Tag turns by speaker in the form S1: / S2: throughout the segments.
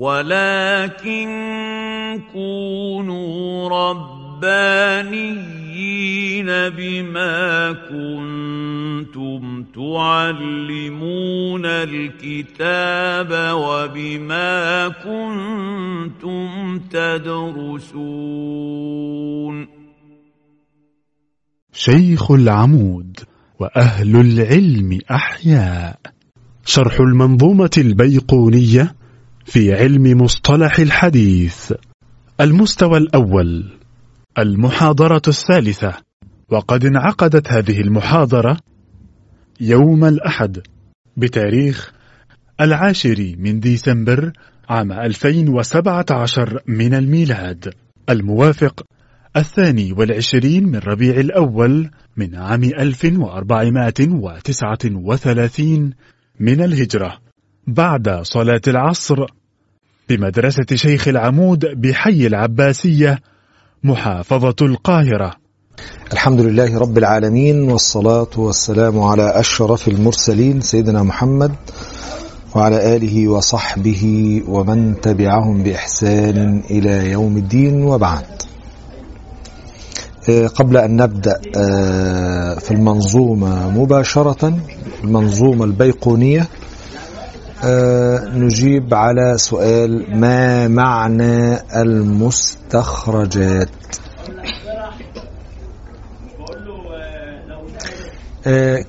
S1: ولكن كونوا ربانيين بما كنتم تعلمون الكتاب وبما كنتم تدرسون.
S2: شيخ العمود وأهل العلم أحياء. شرح المنظومة البيقونية في علم مصطلح الحديث. المستوى الأول المحاضرة الثالثة. وقد انعقدت هذه المحاضرة يوم الأحد بتاريخ العاشر من ديسمبر عام 2017 من الميلاد. الموافق الثاني والعشرين من ربيع الأول من عام 1439 من الهجرة. بعد صلاة العصر بمدرسة شيخ العمود بحي العباسية محافظة القاهرة.
S3: الحمد لله رب العالمين والصلاة والسلام على أشرف المرسلين سيدنا محمد وعلى آله وصحبه ومن تبعهم بإحسان إلى يوم الدين وبعد. قبل أن نبدأ في المنظومة مباشرة المنظومة البيقونية نجيب على سؤال ما معنى المستخرجات؟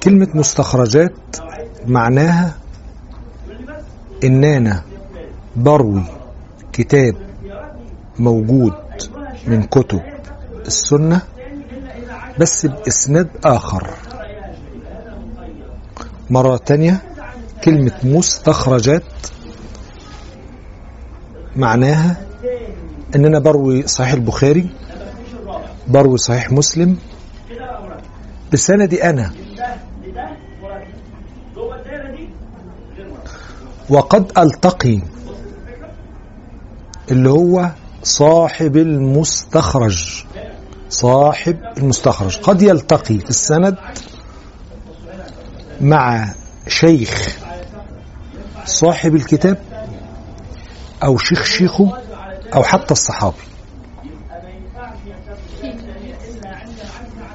S3: كلمة مستخرجات معناها إن أنا بروي كتاب موجود من كتب السنة بس بإسناد آخر. مرة تانية كلمة مستخرجات معناها ان أنا بروي صحيح البخاري بروي صحيح مسلم. بسندي أنا. وقد ألتقي اللي هو صاحب المستخرج صاحب المستخرج. قد يلتقي في السند مع شيخ صاحب الكتاب أو شيخ شيخه أو حتى الصحابي.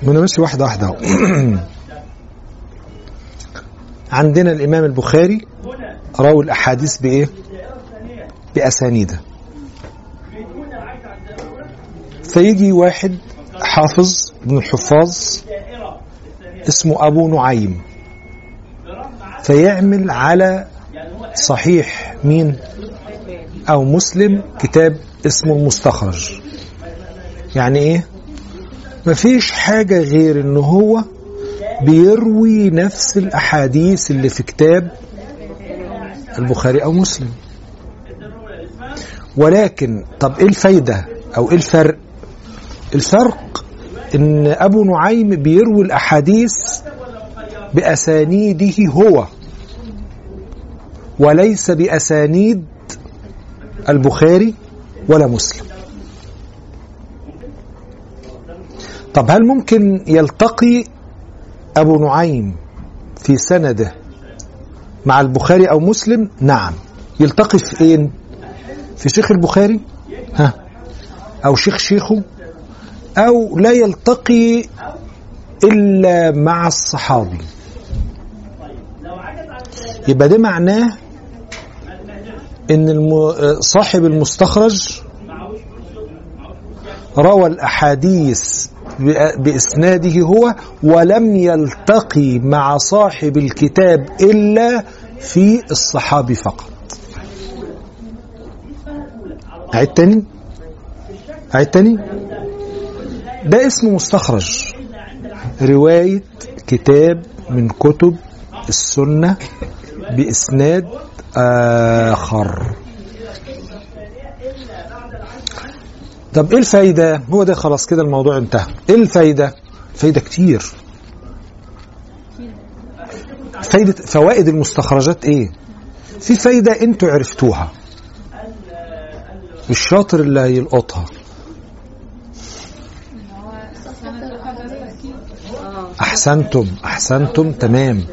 S3: من ماشي واحدة واحدة عندنا الإمام البخاري راوي الأحاديث بإيه؟ بأسانيده. فيجي واحد حافظ من الحفاظ اسمه أبو نعيم. فيعمل على صحيح مين؟ أو مسلم كتاب اسمه المستخرج. يعني إيه؟ مفيش حاجة غير إن هو بيروي نفس الأحاديث اللي في كتاب البخاري أو مسلم. ولكن طب إيه الفايدة أو إيه الفرق؟ الفرق إن أبو نعيم بيروي الأحاديث بأسانيده هو. وليس بأسانيد البخاري ولا مسلم. طب هل ممكن يلتقي أبو نعيم في سنده مع البخاري أو مسلم؟ نعم. يلتقي في إيه؟ في شيخ البخاري؟ ها. أو شيخ شيخه؟ أو لا يلتقي إلا مع الصحابي. يبقى ده معناه إن الم... صاحب المستخرج روى الأحاديث بإسناده هو ولم يلتقي مع صاحب الكتاب إلا في الصحابي فقط. عيد تاني؟ عيد تاني؟ ده اسمه مستخرج. رواية كتاب من كتب السنة بإسناد آخر. طب إيه الفايدة؟ هو ده خلاص كده الموضوع انتهى. إيه الفايدة؟ فايدة كتير. فايدة فوائد المستخرجات إيه؟ في فايدة أنتوا عرفتوها. الشاطر اللي هيلقطها. أحسنتم أحسنتم تمام.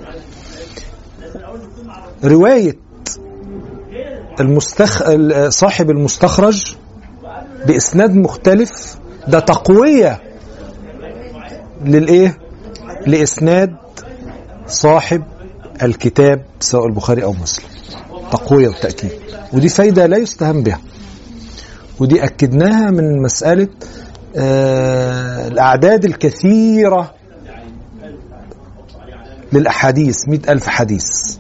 S3: رواية المستخ... صاحب المستخرج بإسناد مختلف ده تقوية للإيه؟ لإسناد صاحب الكتاب سواء البخاري أو مسلم. تقوية وتأكيد. ودي فايدة لا يستهان بها. ودي أكدناها من مسألة آه الأعداد الكثيرة للأحاديث مئة ألف حديث.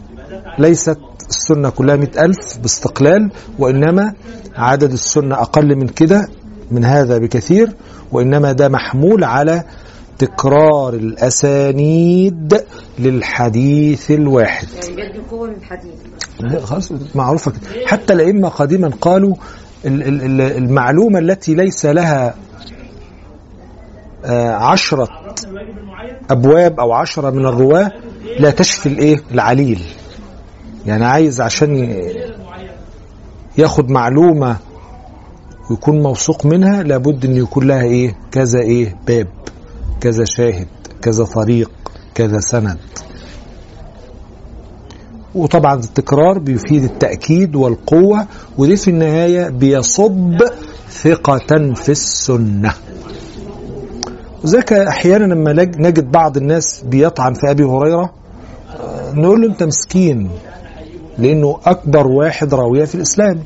S3: ليست السنة كلها مئة ألف باستقلال وإنما عدد السنة أقل من كده من هذا بكثير وإنما ده محمول على تكرار الأسانيد للحديث الواحد.
S4: يعني قوة
S3: خلاص معروفة كده. حتى الأئمة قديما قالوا ال- ال- ال- المعلومة التي ليس لها آه، عشرة أبواب أو عشرة من الرواة لا تشفي الإيه؟ العليل. يعني عايز عشان ياخد معلومة ويكون موثوق منها لابد أن يكون لها إيه؟ كذا إيه؟ باب كذا شاهد كذا طريق كذا سند. وطبعا التكرار بيفيد التأكيد والقوة ودي في النهاية بيصب ثقة في السنة. وذاك أحيانا لما نج- نجد بعض الناس بيطعن في أبي هريرة نقول له أنت مسكين. لأنه أكبر واحد راوية في الإسلام.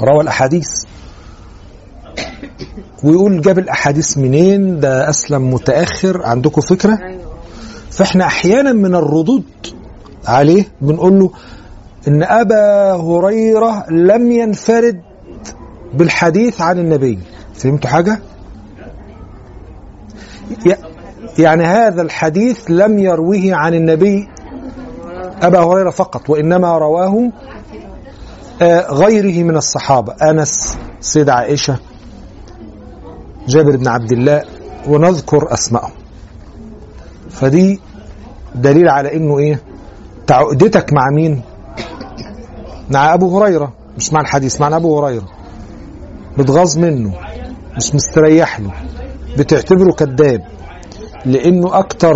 S3: روى الأحاديث. ويقول جاب الأحاديث منين؟ ده أسلم متأخر. عندكم فكرة؟
S4: أيوه.
S3: فإحنا أحيانا من الردود عليه بنقول له إن أبا هريرة لم ينفرد بالحديث عن النبي. فهمتوا حاجة؟ ي- يعني هذا الحديث لم يرويه عن النبي. أبا هريرة فقط وإنما رواه آه، غيره من الصحابة أنس سيدة عائشة جابر بن عبد الله ونذكر اسمائهم فدي دليل على إنه إيه؟ تعقدتك مع مين؟ مع أبو هريرة. مش مع الحديث مع أبو هريرة. بتغاظ منه مش مستريح له. بتعتبره كذاب. لأنه أكتر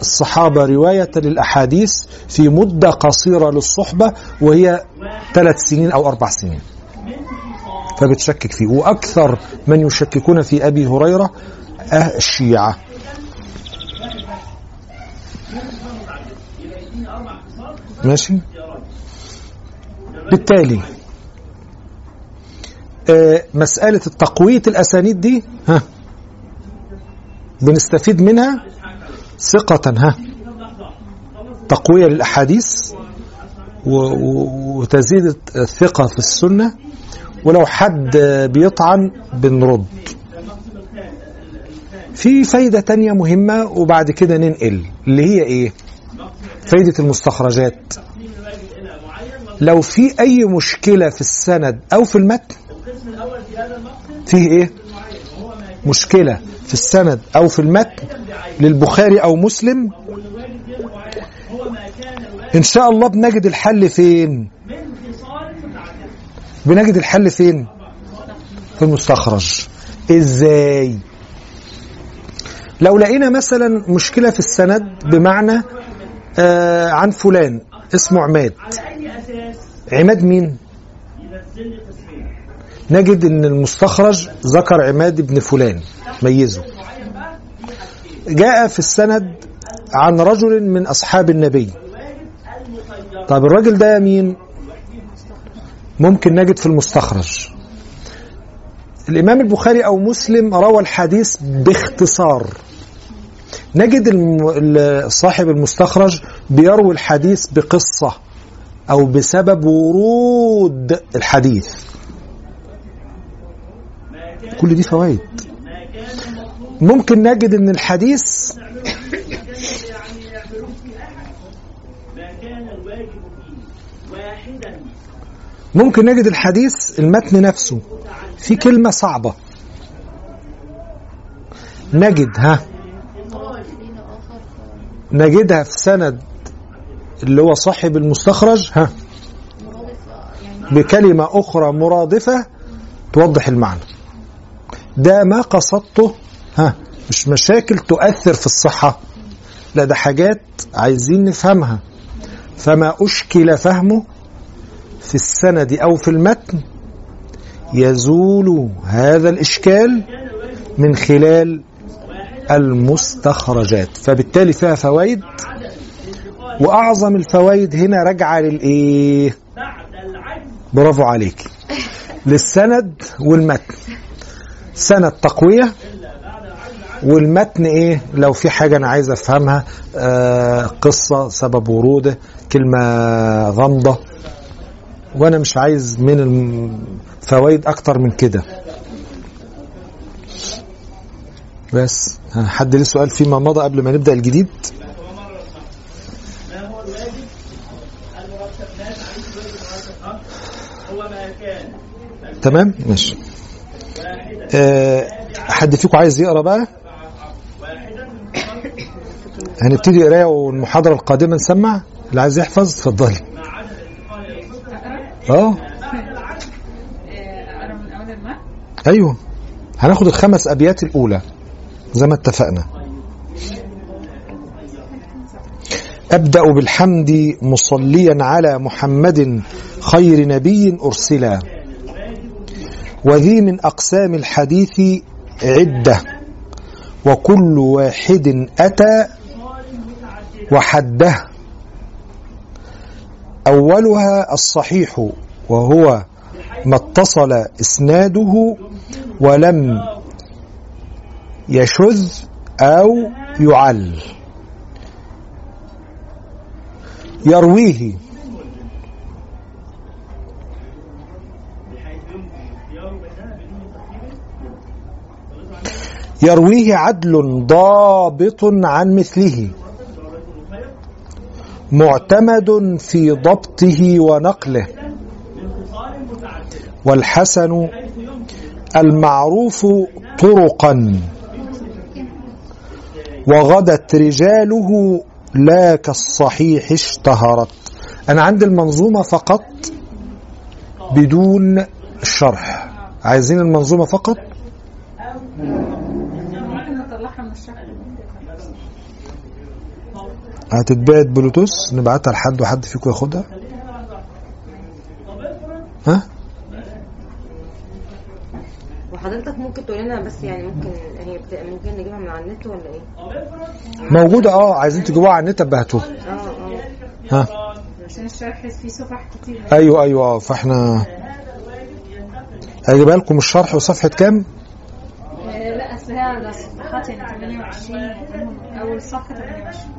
S3: الصحابة رواية للأحاديث في مدة قصيرة للصحبة وهي ثلاث سنين أو أربع سنين. فبتشكك فيه. وأكثر من يشككون في أبي هريرة أه الشيعة. ماشي؟ بالتالي آه، مسألة التقوية الأسانيد دي ها بنستفيد منها ثقة ها تقوية للأحاديث وتزيد الثقة في السنة ولو حد بيطعن بنرد. في فايدة تانية مهمة وبعد كده ننقل اللي هي إيه؟ فايدة المستخرجات. لو في أي مشكلة في السند أو في المتن فيه إيه؟ مشكلة. في السند أو في المتن للبخاري أو مسلم إن شاء الله بنجد الحل فين؟ بنجد الحل فين؟ في المستخرج إزاي؟ لو لقينا مثلا مشكلة في السند بمعنى آه عن فلان اسمه عماد عماد مين نجد إن المستخرج ذكر عماد بن فلان. ميزه. جاء في السند عن رجل من أصحاب النبي. طب الراجل ده مين؟ ممكن نجد في المستخرج. الإمام البخاري أو مسلم روى الحديث باختصار. نجد صاحب المستخرج بيروي الحديث بقصة أو بسبب ورود الحديث. كل دي فوائد. ممكن نجد إن الحديث ممكن نجد الحديث المتن نفسه في كلمة صعبة. نجد ها. نجدها في سند اللي هو صاحب المستخرج ها. بكلمة أخرى مرادفة توضح المعنى. ده ما قصدته ها مش مشاكل تؤثر في الصحة. لا ده حاجات عايزين نفهمها. فما أشكل فهمه في السند أو في المتن يزول هذا الإشكال من خلال المستخرجات. فبالتالي فيها فوائد وأعظم الفوائد هنا راجعة للإيه؟ برافو عليك للسند والمتن. سند تقوية. والمتن إيه؟ لو في حاجة أنا عايز أفهمها آه قصة سبب وروده كلمة غامضة وأنا مش عايز من الفوائد أكتر من كده. بس ها، حد ليه سؤال فيما مضى قبل ما نبدأ الجديد؟ تمام؟ ماشي. آه، حد فيكم عايز يقرأ بقى؟ هنبتدي قراية والمحاضرة القادمة نسمع. اللي عايز يحفظ اتفضلي.
S4: أه؟ المتن
S3: أيوه. هناخد الخمس أبيات الأولى زي ما اتفقنا. أبدأ بالحمد مصليا على محمد خير نبي أرسلا. وذي من أقسام الحديث عدة وكل واحد أتى وحده. أولها الصحيح وهو ما اتصل إسناده ولم يشذ أو يعل. يرويه يرويه عدل ضابط عن مثله. معتمد في ضبطه ونقله. والحسن المعروف طرقا. وغدت رجاله لا كالصحيح اشتهرت. أنا عندي المنظومة فقط بدون الشرح عايزين المنظومة فقط
S4: ممكن نطلعها من الشرح
S3: هتتبعت بلوتوث؟ نبعتها لحد وحد فيكم ياخدها؟ ها؟
S5: وحضرتك ممكن تقول لنا بس يعني ممكن هي بت... ممكن نجيبها من على النت ولا إيه؟
S3: موجودة آه عايزين تجيبوها على النت بهاتوها
S5: آه آه.
S3: ها؟
S4: عشان الشرح فيه صفح كتير.
S3: أيوه أيوه آه، فإحنا هجيبها لكم الشرح وصفحة كام
S4: آه، لا اصل هي على صفحات يعني 28 أول صفحة 28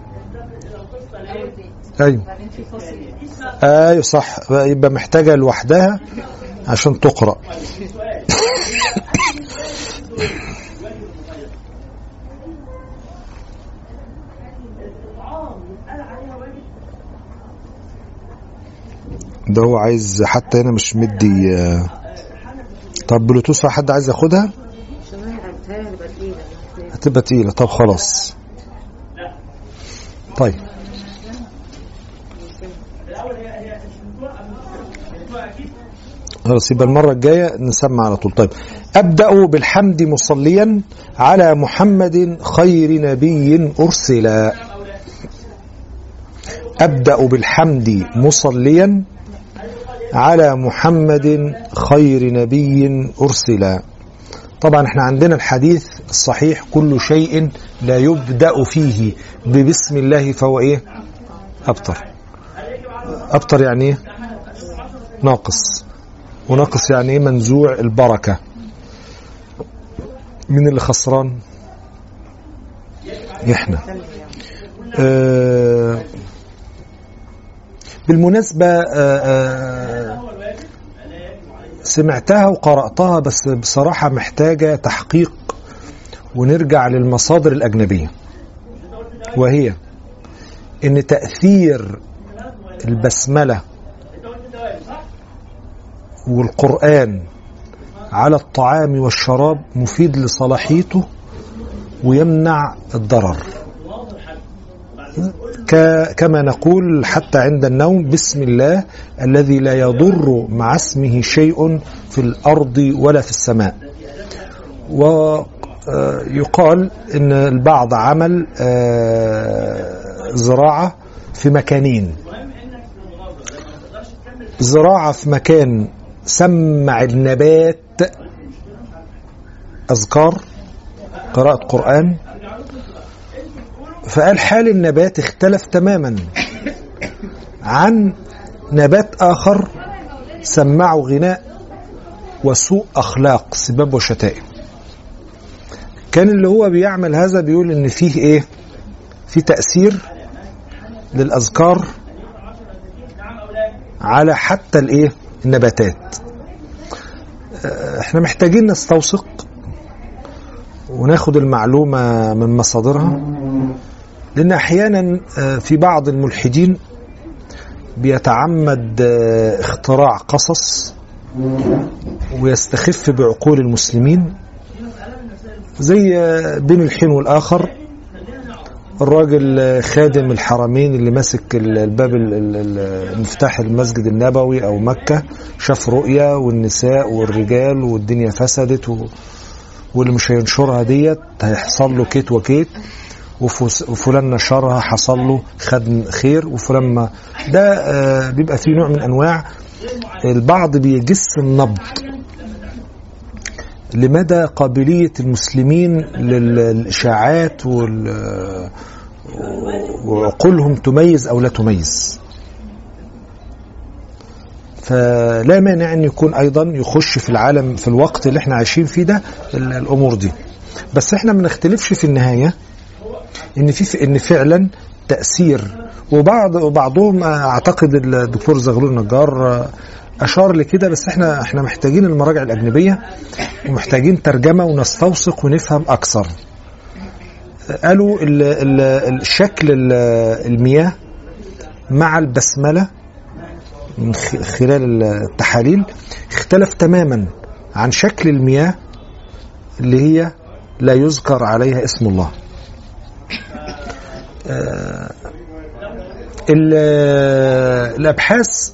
S4: أول بيت.
S3: أيوه.
S4: بعدين في فاصل.
S3: أيوه صح. بقى يبقى محتاجة لوحدها عشان تقرأ. ده هو عايز حتى هنا مش مدي آه، طب بلوتوث حد عايز ياخدها؟
S5: هتبقى تقيلة
S3: طب خلاص. طيب. خلاص يبقى المرة الجاية نسمع على طول. طيب. أبدأ بالحمد مصليا على محمد خير نبي أرسلا. أبدأ بالحمد مصليا على محمد خير نبي أرسلا. طبعا إحنا عندنا الحديث الصحيح كل شيء لا يبدأ فيه ببسم الله فهو إيه؟ أبطر أبطر يعني إيه؟ ناقص. وناقص يعني إيه؟ منزوع البركة. مين اللي خسران؟ إحنا. آه بالمناسبة آه آه سمعتها وقرأتها بس بصراحة محتاجة تحقيق ونرجع للمصادر الأجنبية. وهي إن تأثير البسملة والقرآن على الطعام والشراب مفيد لصلاحيته ويمنع الضرر. كما نقول حتى عند النوم بسم الله الذي لا يضر مع اسمه شيء في الأرض ولا في السماء. ويقال إن البعض عمل آه، زراعة في مكانين. زراعة في مكان سمع النبات أذكار قراءة قرآن. فقال حال النبات اختلف تماما عن نبات آخر سمعه غناء وسوء أخلاق سباب وشتائم. كان اللي هو بيعمل هذا بيقول إن فيه إيه؟ في تأثير للأذكار على حتى الإيه؟ النباتات. آه، إحنا محتاجين نستوثق وناخد المعلومة من مصادرها لأن أحيانا آه، في بعض الملحدين بيتعمد آه، اختراع قصص ويستخف بعقول المسلمين. زي بين الحين والآخر الراجل خادم الحرمين اللي ماسك ال- الباب ال- ال- ال- مفتاح المسجد النبوي أو مكة شاف رؤيا والنساء والرجال والدنيا فسدت و... واللي مش هينشرها ديت هيحصل له كيت وكيت. وفلان نشرها حصل له خد خير. وفلان ما ده آه، بيبقى فيه نوع من أنواع البعض بيجس النبض. لمدى قابلية المسلمين لل- للإشاعات وعقولهم تميز أو لا تميز؟ فلا مانع أن يكون أيضا يخش في العالم في الوقت اللي إحنا عايشين فيه ده ال- الأمور دي. بس إحنا ما نختلفش في النهاية إن في إن فعلا تأثير. وبعض وبعضهم أعتقد الدكتور زغلول النجار أشار لكده بس إحنا إحنا محتاجين المراجع الأجنبية ومحتاجين ترجمة ونستوثق ونفهم أكثر. قالوا ال- ال- الشكل ال- المياه مع البسملة من خلال التحاليل اختلف تماما عن شكل المياه اللي هي لا يذكر عليها اسم الله. ال- الأبحاث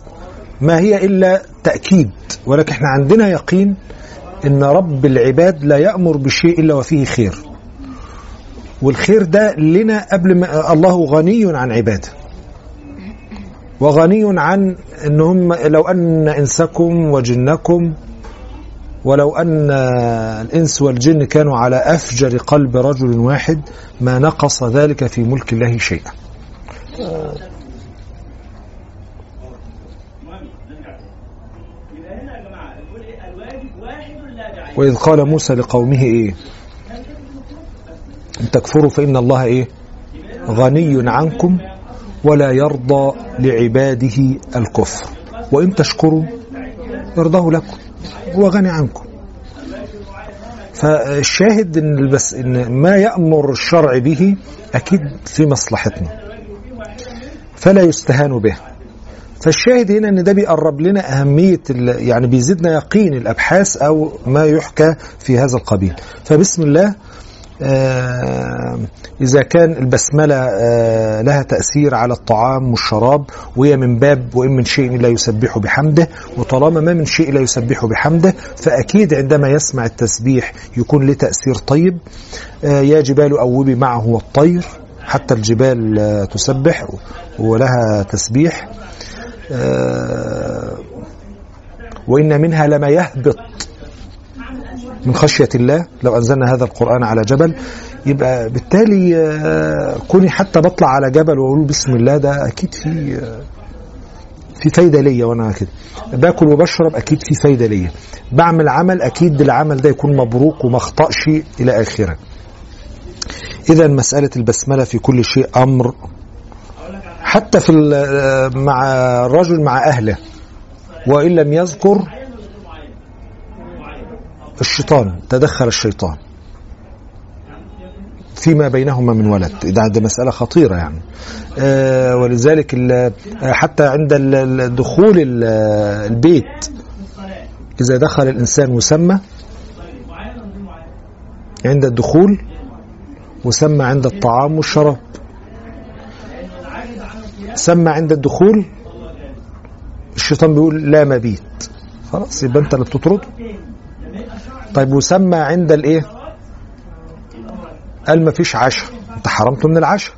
S3: ما هي إلا تأكيد ولكن إحنا عندنا يقين إن رب العباد لا يأمر بشيء إلا وفيه خير. والخير ده لنا قبل ما الله غني عن عباده. وغني عن إن هم لو أن إنسكم وجنكم ولو أن الإنس والجن كانوا على أفجر قلب رجل واحد ما نقص ذلك في ملك الله شيئا. وإذ قال موسى لقومه إيه؟ إن تكفروا فإن الله إيه؟ غني عنكم ولا يرضى لعباده الكفر. وإن تشكروا يرضاه لكم هو غني عنكم. فالشاهد إن بس إن ما يأمر الشرع به أكيد في مصلحتنا. فلا يستهان به. فالشاهد هنا إن ده بيقرب لنا أهمية يعني بيزيدنا يقين الأبحاث أو ما يحكى في هذا القبيل. فبسم الله آه، إذا كان البسملة آه، لها تأثير على الطعام والشراب وهي من باب وإن من شيء لا يسبح بحمده وطالما ما من شيء لا يسبح بحمده فأكيد عندما يسمع التسبيح يكون له تأثير طيب. آه، يا جبال أوبي معه والطير حتى الجبال تسبح ولها تسبيح. وإن منها لما يهبط من خشية الله لو أنزلنا هذا القرآن على جبل يبقى بالتالي آه، كوني حتى بطلع على جبل وأقول بسم الله ده أكيد في آه، في فايدة ليا وأنا كده. باكل وبشرب أكيد في فايدة ليا. بعمل عمل أكيد العمل ده يكون مبروك وما أخطأش إلى آخره. إذا مسألة البسملة في كل شيء أمر حتى في مع الرجل مع أهله وإن لم يذكر الشيطان تدخل الشيطان. فيما بينهما من ولد ده, ده مسألة خطيرة يعني. آه ولذلك حتى عند دخول ال- البيت إذا دخل الإنسان وسمى عند الدخول وسمى عند الطعام والشراب. سمى عند الدخول الشيطان بيقول لا مبيت. خلاص يبقى انت اللي بتطرده. طيب وسمى عند الايه؟ قال ما فيش عشاء. انت حرمته من العشاء.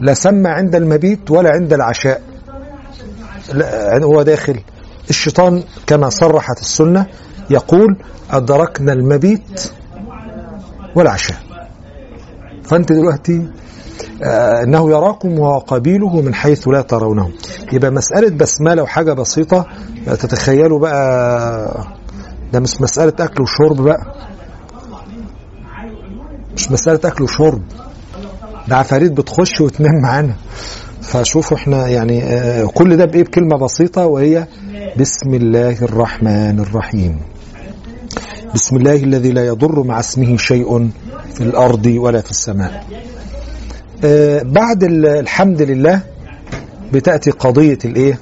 S3: لا سمى عند المبيت ولا عند العشاء. لا، هو داخل. الشيطان كما صرحت السنة يقول أدركنا المبيت والعشاء. فأنت دلوقتي إنه يراكم وقبيله من حيث لا ترونهم يبقى مسألة بسملة وحاجة بسيطة آه، تتخيلوا بقى ده مش مسألة أكل وشرب بقى. مش مسألة أكل وشرب. ده عفاريت بتخش وتنام معانا. فشوفوا إحنا يعني آه، كل ده بإيه؟ بكلمة بسيطة وهي بسم الله الرحمن الرحيم. بسم الله الذي لا يضر مع اسمه شيء في الأرض ولا في السماء. آه، بعد ال- الحمد لله بتأتي قضية الإيه؟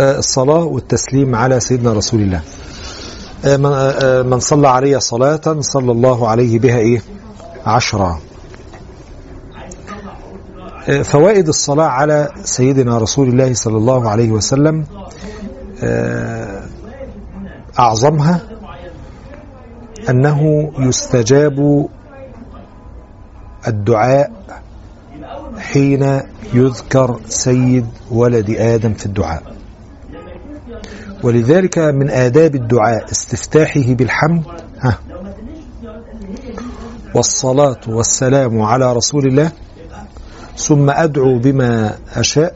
S3: آه، الصلاة والتسليم على سيدنا رسول الله. آه، من- آه، صلى علي صلاة صلى الله عليه بها إيه؟ عشرة. آه، فوائد الصلاة على سيدنا رسول الله صلى الله عليه وسلم آه، أعظمها أنه يستجاب الدعاء حين يذكر سيد ولد آدم في الدعاء. ولذلك من آداب الدعاء استفتاحه بالحمد ها والصلاة والسلام على رسول الله ثم أدعو بما أشاء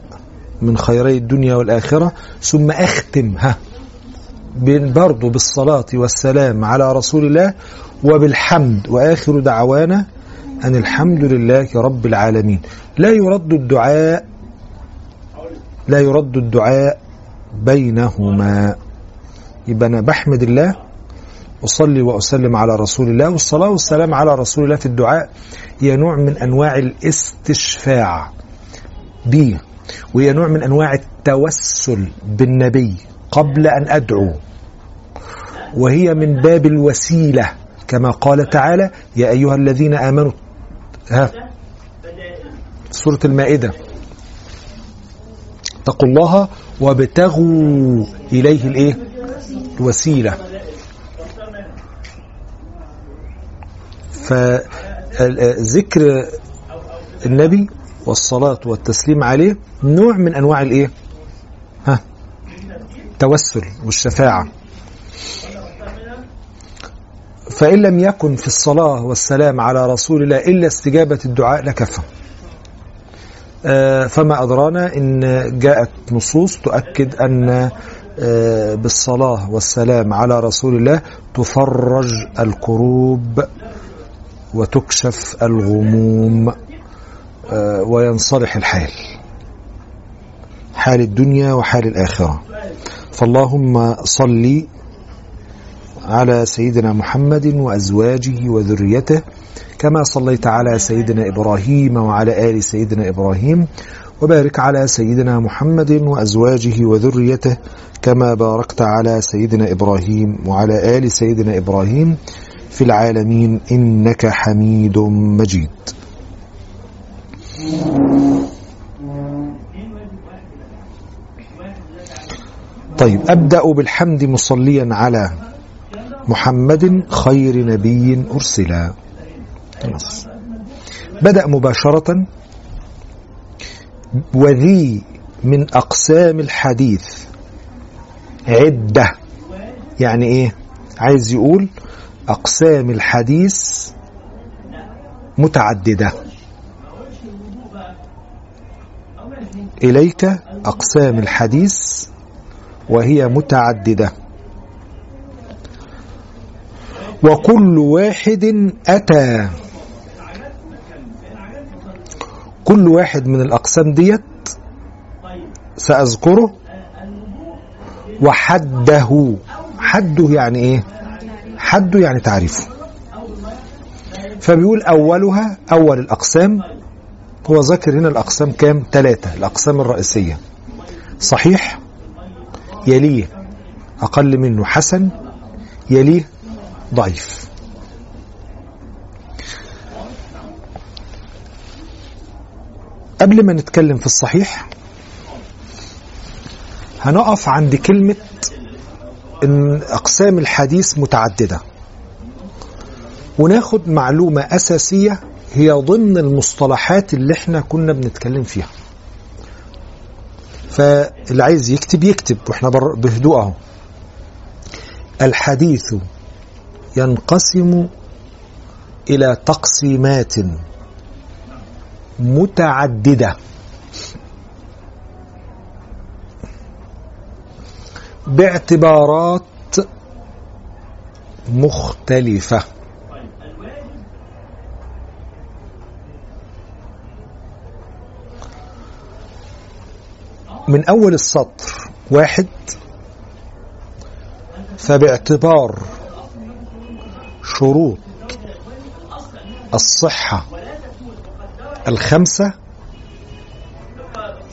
S3: من خيري الدنيا والآخرة ثم أختم ها برضو بالصلاة والسلام على رسول الله وبالحمد وآخر دعوانا أن الحمد لله رب العالمين. لا يرد الدعاء لا يرد الدعاء بينهما. يبقى أنا بحمد الله أصلي وأسلم على رسول الله والصلاة والسلام على رسول الله في الدعاء هي نوع من أنواع الاستشفاع به وهي نوع من أنواع التوسل بالنبي قبل أن أدعو. وهي من باب الوسيلة كما قال تعالى يا أيها الذين آمنوا ها. سورة المائدة. اتقوا الله وابتغوا إليه الإيه؟ الوسيلة. فذكر النبي والصلاة والتسليم عليه نوع من أنواع الإيه؟ ها. التوسل والشفاعة. فإن لم يكن في الصلاة والسلام على رسول الله إلا استجابة الدعاء لكفى آه، فما أدرانا إن جاءت نصوص تؤكد أن آه، بالصلاة والسلام على رسول الله تفرج الكروب وتكشف الغموم آه، وينصلح الحال. حال الدنيا وحال الآخرة. فاللهم صل على سيدنا محمد وأزواجه وذريته كما صليت على سيدنا إبراهيم وعلى آل سيدنا إبراهيم وبارك على سيدنا محمد وأزواجه وذريته كما باركت على سيدنا إبراهيم وعلى آل سيدنا إبراهيم في العالمين إنك حميد مجيد. طيب أبدأ بالحمد مصليا على محمد خير نبي أرسل خلاص. بدأ مباشرة. وذي من أقسام الحديث. عدة. يعني إيه؟ عايز يقول أقسام الحديث متعددة. إليك أقسام الحديث وهي متعددة. وكل واحد أتى. كل واحد من الأقسام ديت سأذكره. وحده. حده يعني إيه؟ حده يعني تعريفه. فبيقول أولها أول الأقسام. هو ذكر هنا الأقسام كام؟ ثلاثة الأقسام الرئيسية. صحيح؟ يليه أقل منه حسن. يليه ضعيف. قبل ما نتكلم في الصحيح هنقف عند كلمة إن أقسام الحديث متعددة. وناخد معلومة أساسية هي ضمن المصطلحات اللي إحنا كنا بنتكلم فيها. فاللي عايز يكتب يكتب وإحنا بهدوء أهو. الحديث ينقسم إلى تقسيمات متعددة. باعتبارات مختلفة. من أول السطر واحد فباعتبار شروط. الصحة الخمسة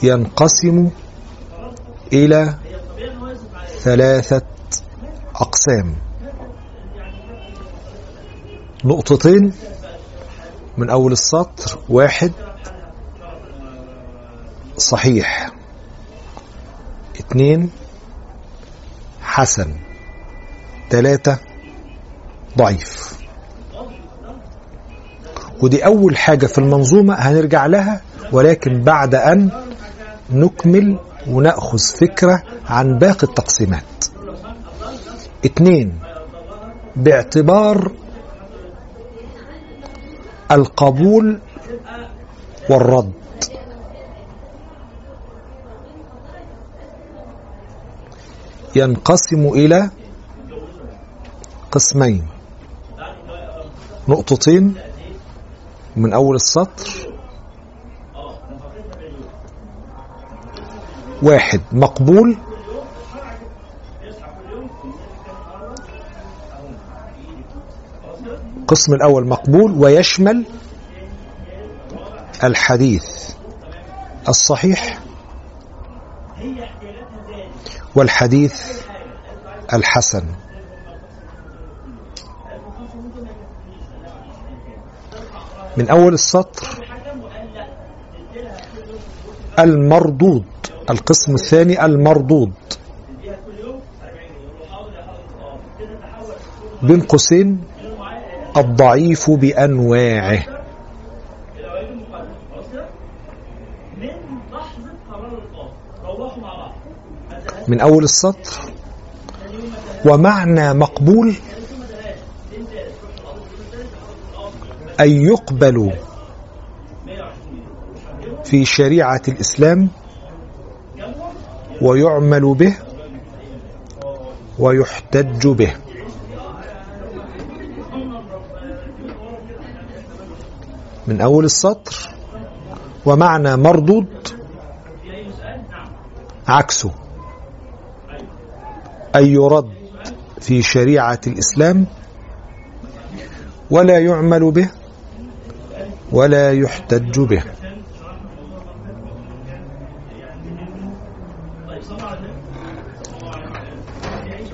S3: ينقسم إلى ثلاثة أقسام. نقطتين من أول السطر واحد صحيح. اتنين حسن. تلاتة ضعيف. ودي أول حاجة في المنظومة هنرجع لها ولكن بعد أن نكمل ونأخذ فكرة عن باقي التقسيمات. اتنين باعتبار القبول والرد. ينقسم إلى قسمين. نقطتين من أول السطر. واحد مقبول. القسم الأول مقبول ويشمل الحديث الصحيح والحديث الحسن. من أول السطر المردود القسم الثاني المردود. بين قوسين الضعيف بأنواعه. من أول السطر. ومعنى مقبول أن يقبل في شريعة الإسلام ويعمل به ويحتج به. من أول السطر ومعنى مردود عكسه. أن يرد في شريعة الإسلام ولا يعمل به ولا يحتج به.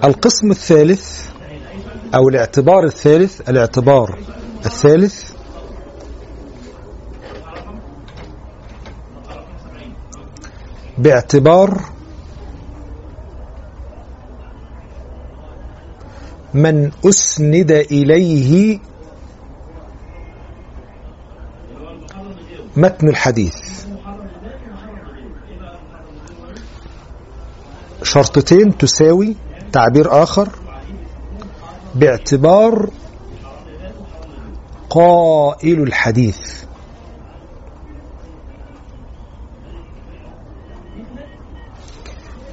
S3: القسم الثالث أو الاعتبار الثالث الاعتبار الثالث باعتبار من أسند إليه متن الحديث. شرطتين تساوي تعبير آخر باعتبار قائل الحديث.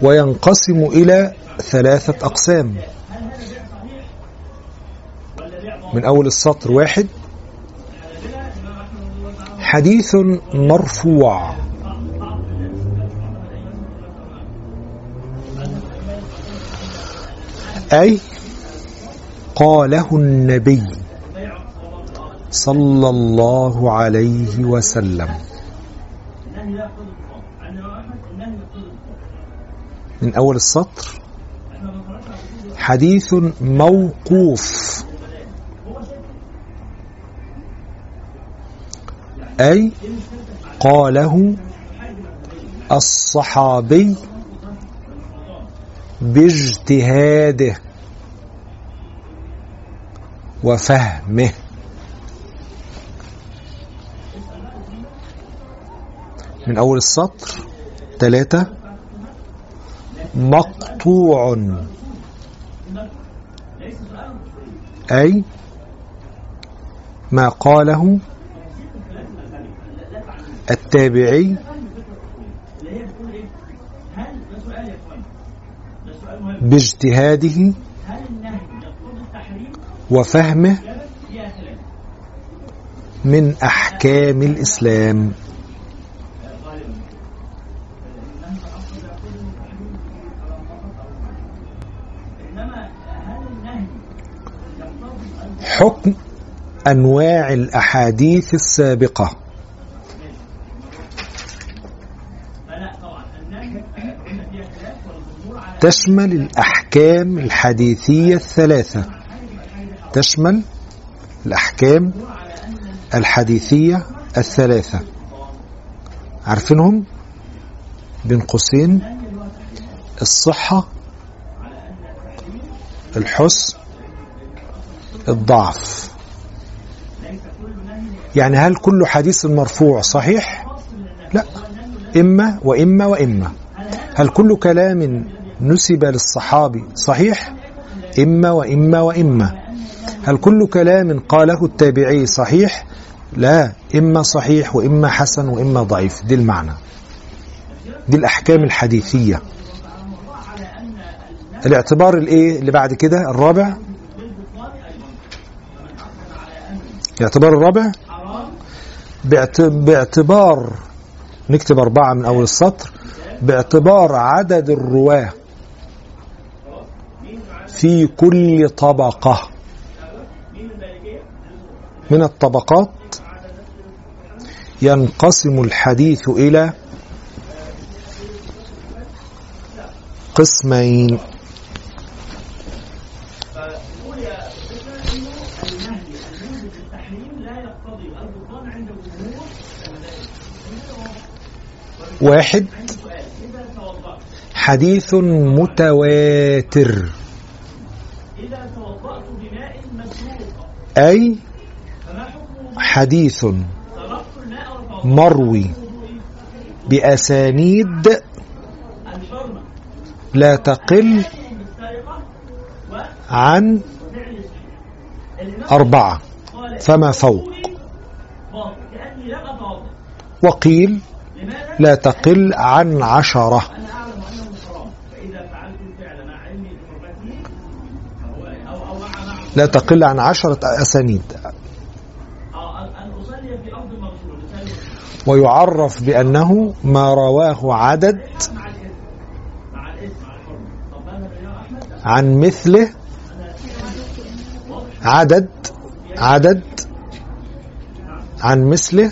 S3: وينقسم إلى ثلاثة أقسام. من أول السطر واحد حديث مرفوع. أي قاله النبي صلى الله عليه وسلم. من أول السطر. حديث موقوف. أي قاله الصحابي باجتهاده وفهمه. من أول السطر ثلاثة مقطوع. أي ما قاله التابعي. باجتهاده وفهمه من أحكام الإسلام. حكم أنواع الأحاديث السابقة. تشمل الأحكام الحديثية الثلاثة. تشمل الأحكام الحديثية الثلاثة. عارفينهم؟ بين قوسين الصحة الحسن الضعف. يعني هل كل حديث مرفوع صحيح؟ لا. إما وإما وإما. هل كل كلام نسب للصحابي صحيح؟ إما وإما وإما. هل كل كلام قاله التابعي صحيح؟ لا إما صحيح وإما حسن وإما ضعيف. دي المعنى. دي الأحكام الحديثية. الاعتبار الإيه اللي بعد كده؟ الرابع. الاعتبار الرابع. باعت- باعتبار نكتب أربعة من أول السطر. باعتبار عدد الرواة. في كل طبقة. من الطبقات ينقسم الحديث إلى قسمين. واحد حديث متواتر. أي حديث مروي بأسانيد لا تقل عن أربعة فما فوق؟ وقيل لا تقل عن عشرة. لا تقل عن عشرة أسانيد. ويعرف بأنه ما رواه عدد عن مثله عدد عدد عن مثله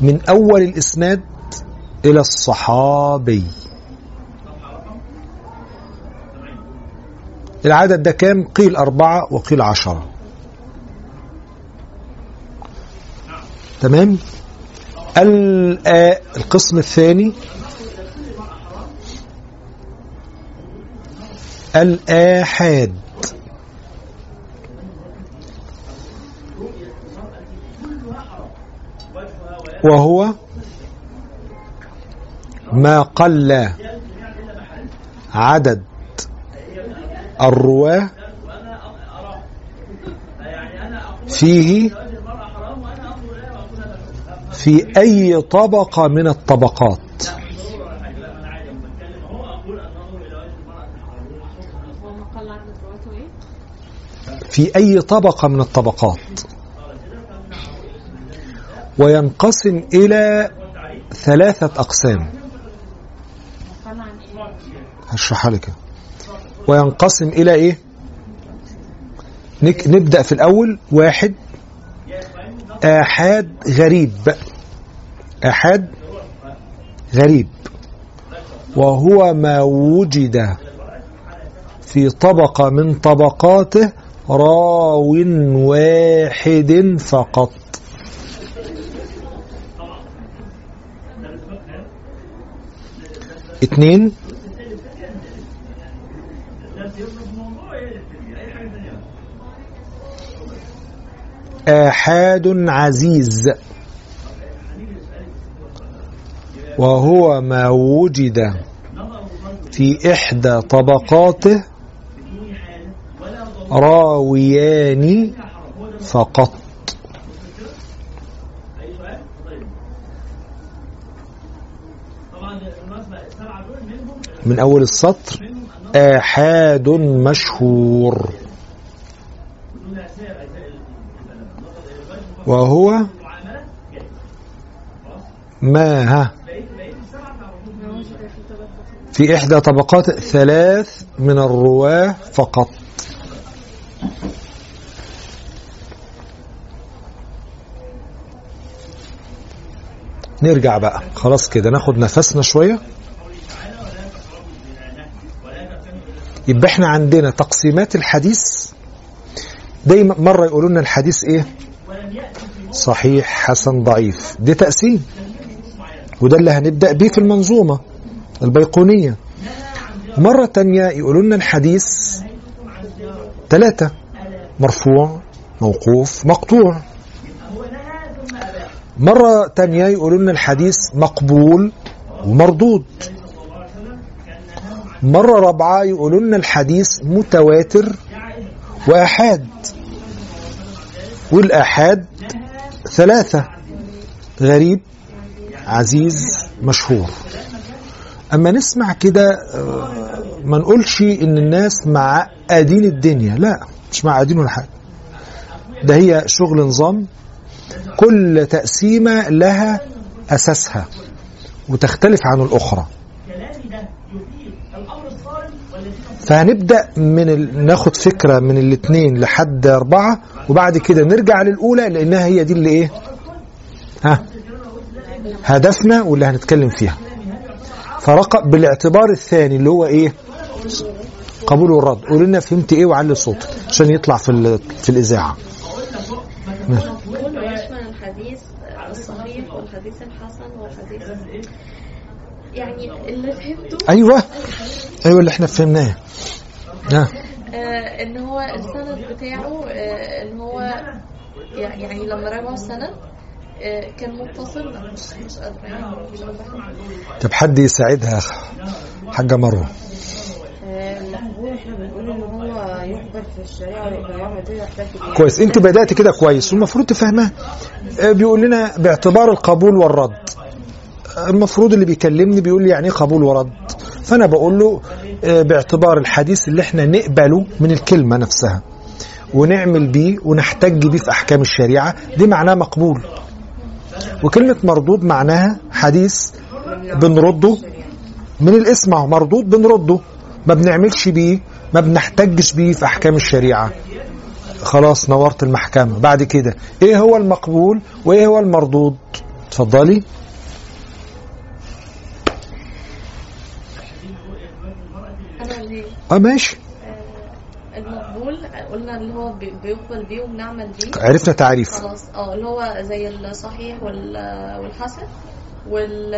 S3: من أول الإسناد إلى الصحابي. العدد ده كام؟ قيل أربعة وقيل عشرة. تمام؟ القسم الثاني. الآحاد وهو ما قل عدد الرواة فيه في أي طبقة من الطبقات؟ في أي طبقة من الطبقات وينقسم إلى ثلاثة أقسام؟ هشرحها لك وينقسم إلى إيه؟ نبدأ في الأول واحد آحاد غريب. آحاد غريب. وهو ما وجد في طبقة من طبقاته راو واحد فقط. اثنين آحاد عزيز. وهو ما وجد في إحدى طبقاته راويان فقط. من أول السطر آحاد مشهور. وهو ما ها؟ في إحدى طبقات ثلاث من الرواة فقط. نرجع بقى. خلاص كده ناخد نفسنا شوية. يبقى إحنا عندنا تقسيمات الحديث. دايما مرة يقولوا لنا الحديث إيه؟ صحيح حسن ضعيف. دي تقسيم. وده اللي هنبدأ بيه في المنظومة البيقونية. مرة تانية يقولوا لنا الحديث ثلاثة مرفوع موقوف مقطوع. مرة تانية يقولوا لنا الحديث مقبول ومردود. مرة رابعة يقولوا لنا الحديث متواتر وآحاد والآحاد ثلاثة. غريب عزيز مشهور. أما نسمع كده آه، ما نقولش إن الناس معقدين الدنيا لا مش معقدين ولا حاجة. ده هي شغل نظام كل تقسيمة لها أساسها وتختلف عن الأخرى. فهنبدأ من. ناخد فكرة من الاثنين لحد أربعة وبعد كده نرجع للأولى لأنها هي دي اللي إيه؟ ها؟ هدفنا واللي هنتكلم فيها. فرقب بالاعتبار الثاني اللي هو إيه؟ قبول والرد. قول لنا فهمت إيه وعلي صوتك عشان يطلع في. في الإذاعة.
S6: الحديث الصحيح والحديث الحسن والحديث يعني اللي فهمته
S3: أيوة. أيوة اللي إحنا فهمناه. ها.
S6: آه إن هو السند بتاعه آه إن هو يعني يعني لما راجعوا السند آه كان متصل. مش مش قادرة يعني مش.
S3: طب حد يساعدها
S5: آه، يحتاج إليه.
S3: كويس. انت بدأت كده كويس والمفروض تفهمها. آه، بيقول لنا باعتبار القبول والرد. آه، المفروض اللي بيكلمني بيقول لي يعني إيه قبول ورد. فأنا بقول له آه، باعتبار الحديث اللي إحنا نقبله من الكلمة نفسها ونعمل بيه ونحتج بيه في أحكام الشريعة دي معناه مقبول. وكلمة مردود معناها حديث بنرده من الاسم مردود بنرده. ما بنعملش بيه ما بنحتجش بيه في أحكام الشريعة. خلاص نورت المحكمة. بعد كده إيه هو المقبول وإيه هو المردود؟ اتفضلي. آه ماشي.
S6: آه المقبول قلنا اللي هو بي- بيقبل بيه وبنعمل بيه.
S3: عرفنا تعريف.
S6: خلاص. آه اللي هو زي الصحيح وال- والحسن وال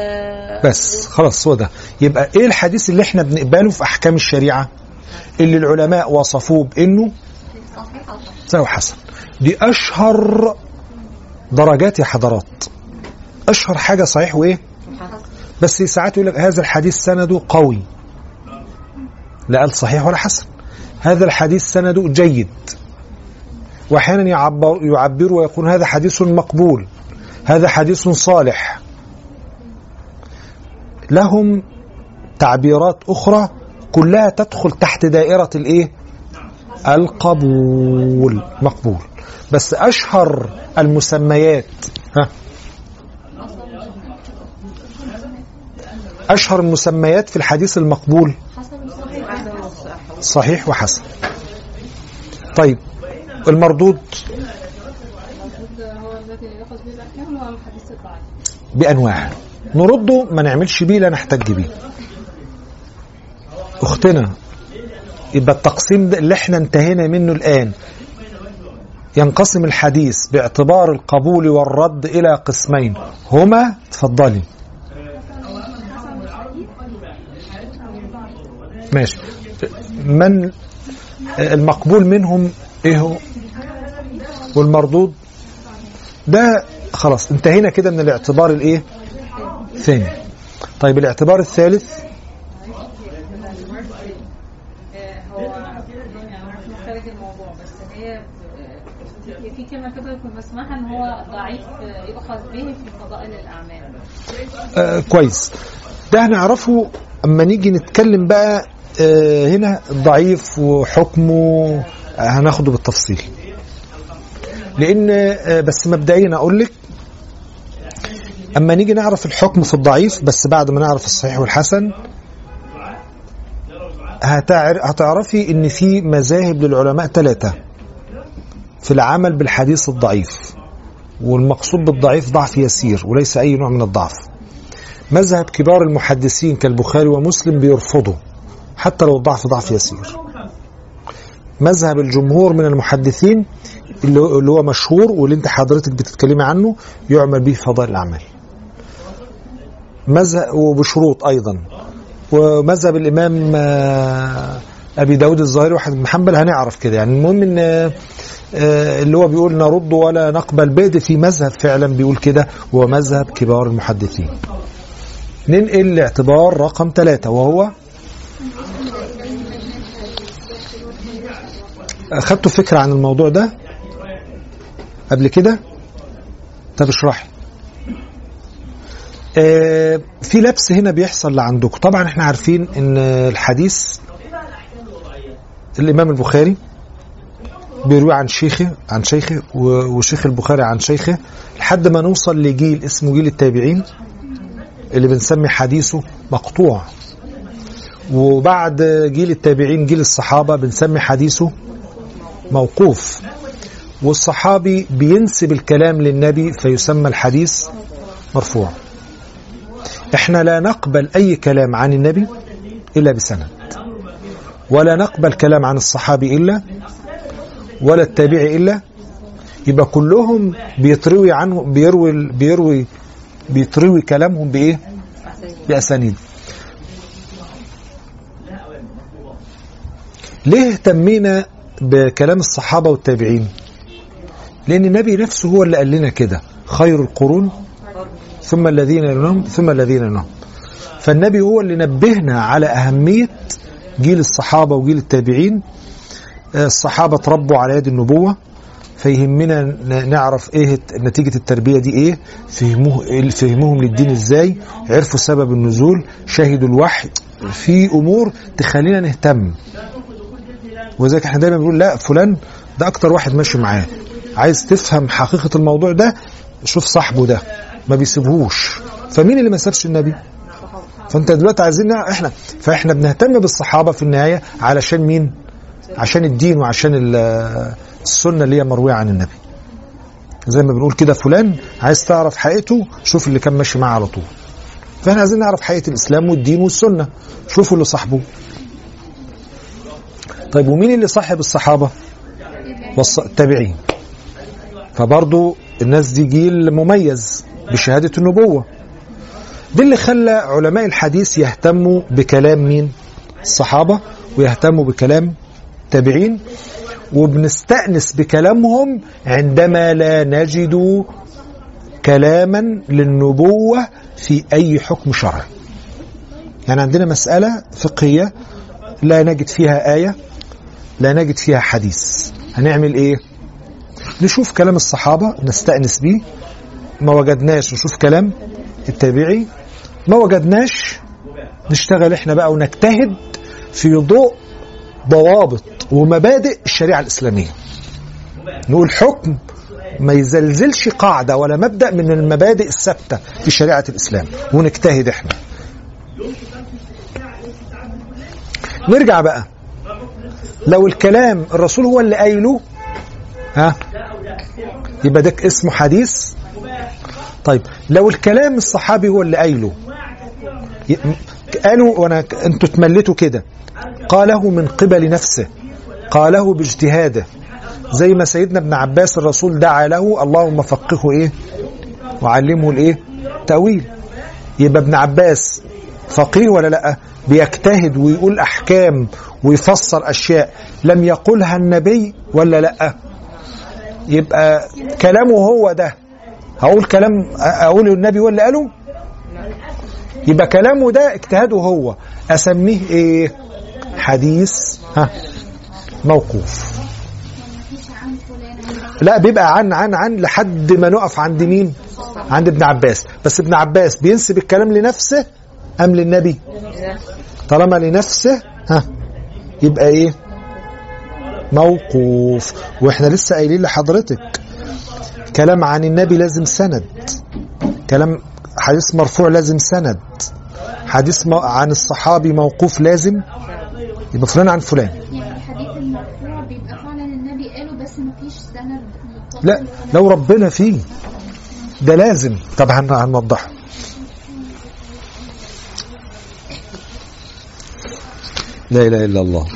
S3: بس خلاص هو ده. يبقى إيه الحديث اللي إحنا بنقبله في أحكام الشريعة؟ اللي العلماء وصفوه بإنه
S6: صحيح حسن؟
S3: دي أشهر درجات يا حضرات. أشهر حاجة صحيح وإيه؟ بس ساعات يقول لك هذا الحديث سنده قوي. لا قال صحيح ولا حسن. هذا الحديث سنده جيد. وأحيانا يعبر يعبر ويقول هذا حديث مقبول. هذا حديث صالح. لهم تعبيرات أخرى كلها تدخل تحت دائرة الإيه؟ القبول. مقبول. بس أشهر المسميات ها؟ أشهر المسميات في الحديث المقبول صحيح وحسن. طيب المردود بانواع نرده ما نعملش بيه لا نحتج بيه. أختنا يبقى التقسيم ده اللي إحنا انتهينا منه الآن. ينقسم الحديث باعتبار القبول والرد إلى قسمين. هما تفضلي ماشي. من المقبول منهم إيه هو؟ والمردود؟ ده خلاص انتهينا كده من الاعتبار الإيه؟ ثاني طيب الاعتبار الثالث؟
S4: كده إن هو ضعيف يؤخذ به في فضائل الأعمال.
S3: آه كويس. ده هنعرفه أما نيجي نتكلم بقى هنا ضعيف وحكمه آه هناخده بالتفصيل. لأن آه بس مبدئيا أقول لك أما نيجي نعرف الحكم في الضعيف بس بعد ما نعرف الصحيح والحسن هتعر- هتعرفي إن في مذاهب للعلماء ثلاثة في العمل بالحديث الضعيف والمقصود بالضعيف ضعف يسير وليس أي نوع من الضعف. مذهب كبار المحدثين كالبخاري ومسلم بيرفضوا حتى لو الضعف ضعف يسير. مذهب الجمهور من المحدثين اللي هو- مشهور واللي انت حضرتك بتتكلمي عنه يعمل به فضائل الأعمال. مذهب وبشروط أيضا. ومذهب الإمام آه، أبي داود الظاهري واحد بن حنبل هنعرف كده. يعني المهم إن آه، آه، اللي هو بيقول نرد ولا نقبل بعد في مذهب فعلا بيقول كده وهو مذهب كبار المحدثين. ننقل لاعتبار رقم ثلاثة وهو أخدتوا فكرة عن الموضوع ده قبل كده؟ طب اشرحي. آه، في لبس هنا بيحصل لعندكم. طبعا إحنا عارفين إن الحديث الإمام البخاري بيروي عن شيخه عن شيخه وشيخ البخاري عن شيخه لحد ما نوصل لجيل اسمه جيل التابعين اللي بنسمي حديثه مقطوع. وبعد جيل التابعين جيل الصحابة بنسمي حديثه موقوف. والصحابي بينسب الكلام للنبي فيسمى الحديث مرفوع. إحنا لا نقبل أي كلام عن النبي إلا بسند ولا نقبل كلام عن الصحابي إلا ولا التابعي إلا. يبقى كلهم بيتروي عنه بيروي بيروي بيتروي كلامهم بإيه؟ بأسانيد. ليه اهتمينا بكلام الصحابة والتابعين. لأن النبي نفسه هو اللي قال لنا كده خير القرون ثم الذين يلونهم ثم الذين يلونهم فالنبي هو اللي نبهنا على أهمية جيل الصحابة وجيل التابعين. آه، الصحابة تربوا على يد النبوة فيهمنا نعرف إيه نتيجة التربية دي إيه فهموه فهموهم للدين إزاي عرفوا سبب النزول شهدوا الوحي في أمور تخلينا نهتم. وذلك إحنا دايما بنقول لا فلان ده أكتر واحد ماشي معاه. عايز تفهم حقيقة الموضوع ده شوف صاحبه ده ما بيسيبهوش. فمين اللي ما سابش النبي؟ فأنت دلوقتي عايزين إحنا فإحنا بنهتم بالصحابة في النهاية علشان مين؟ عشان الدين وعشان ال- السنة اللي هي مروية عن النبي. زي ما بنقول كده فلان عايز تعرف حقيقته شوف اللي كان ماشي معاه على طول. فإحنا عايزين نعرف حقيقة الإسلام والدين والسنة شوفوا اللي صاحبه. طيب ومين اللي صاحب الصحابة؟ والص- التابعين. فبرضو الناس دي جيل مميز بشهادة النبوة. ده اللي خلى علماء الحديث يهتموا بكلام مين؟ الصحابة ويهتموا بكلام التابعين وبنستأنس بكلامهم عندما لا نجد كلاما للنبوة في أي حكم شرعي. يعني عندنا مسألة فقهية لا نجد فيها آية لا نجد فيها حديث. هنعمل إيه؟ نشوف كلام الصحابة نستأنس بيه. ما وجدناش نشوف كلام التابعي. ما وجدناش نشتغل إحنا بقى ونجتهد في ضوء ضوابط ومبادئ الشريعة الإسلامية. نقول حكم ما يزلزلش قاعدة ولا مبدأ من المبادئ الثابتة في شريعة الإسلام. ونجتهد إحنا. نرجع بقى. لو الكلام الرسول هو اللي قايله ها؟ يبقى ده اسمه حديث؟ طيب لو الكلام الصحابي هو اللي قايله قالوا وأنا أنتوا تملتوا كده. قاله من قبل نفسه قاله باجتهاده. زي ما سيدنا ابن عباس الرسول دعا له اللهم فقهه إيه؟ وعلمه الإيه؟ تأويل. يبقى ابن عباس فقيه ولا لأ؟ بيجتهد ويقول أحكام ويفسر أشياء لم يقولها النبي ولا لأ؟ يبقى كلامه هو ده. هقول كلام أقول النبي ولا قاله؟ يبقى كلامه ده اجتهاده هو. أسميه إيه؟ حديث ها موقوف. لأ بيبقى عن عن عن لحد ما نقف عند مين؟ عند ابن عباس. بس ابن عباس بينسب الكلام لنفسه أم للنبي؟ طالما لنفسه ها. يبقى إيه؟ موقوف. وإحنا لسه قايلين لحضرتك كلام عن النبي لازم سند. كلام حديث مرفوع لازم سند. حديث عن الصحابي موقوف لازم؟ يبقى فلان عن فلان.
S7: يعني الحديث المرفوع بيبقى فعلا النبي قاله بس مفيش سند متصل
S3: لا لو ربنا فيه ده لازم. طب هن- هنوضحه. لا إله إلا الله.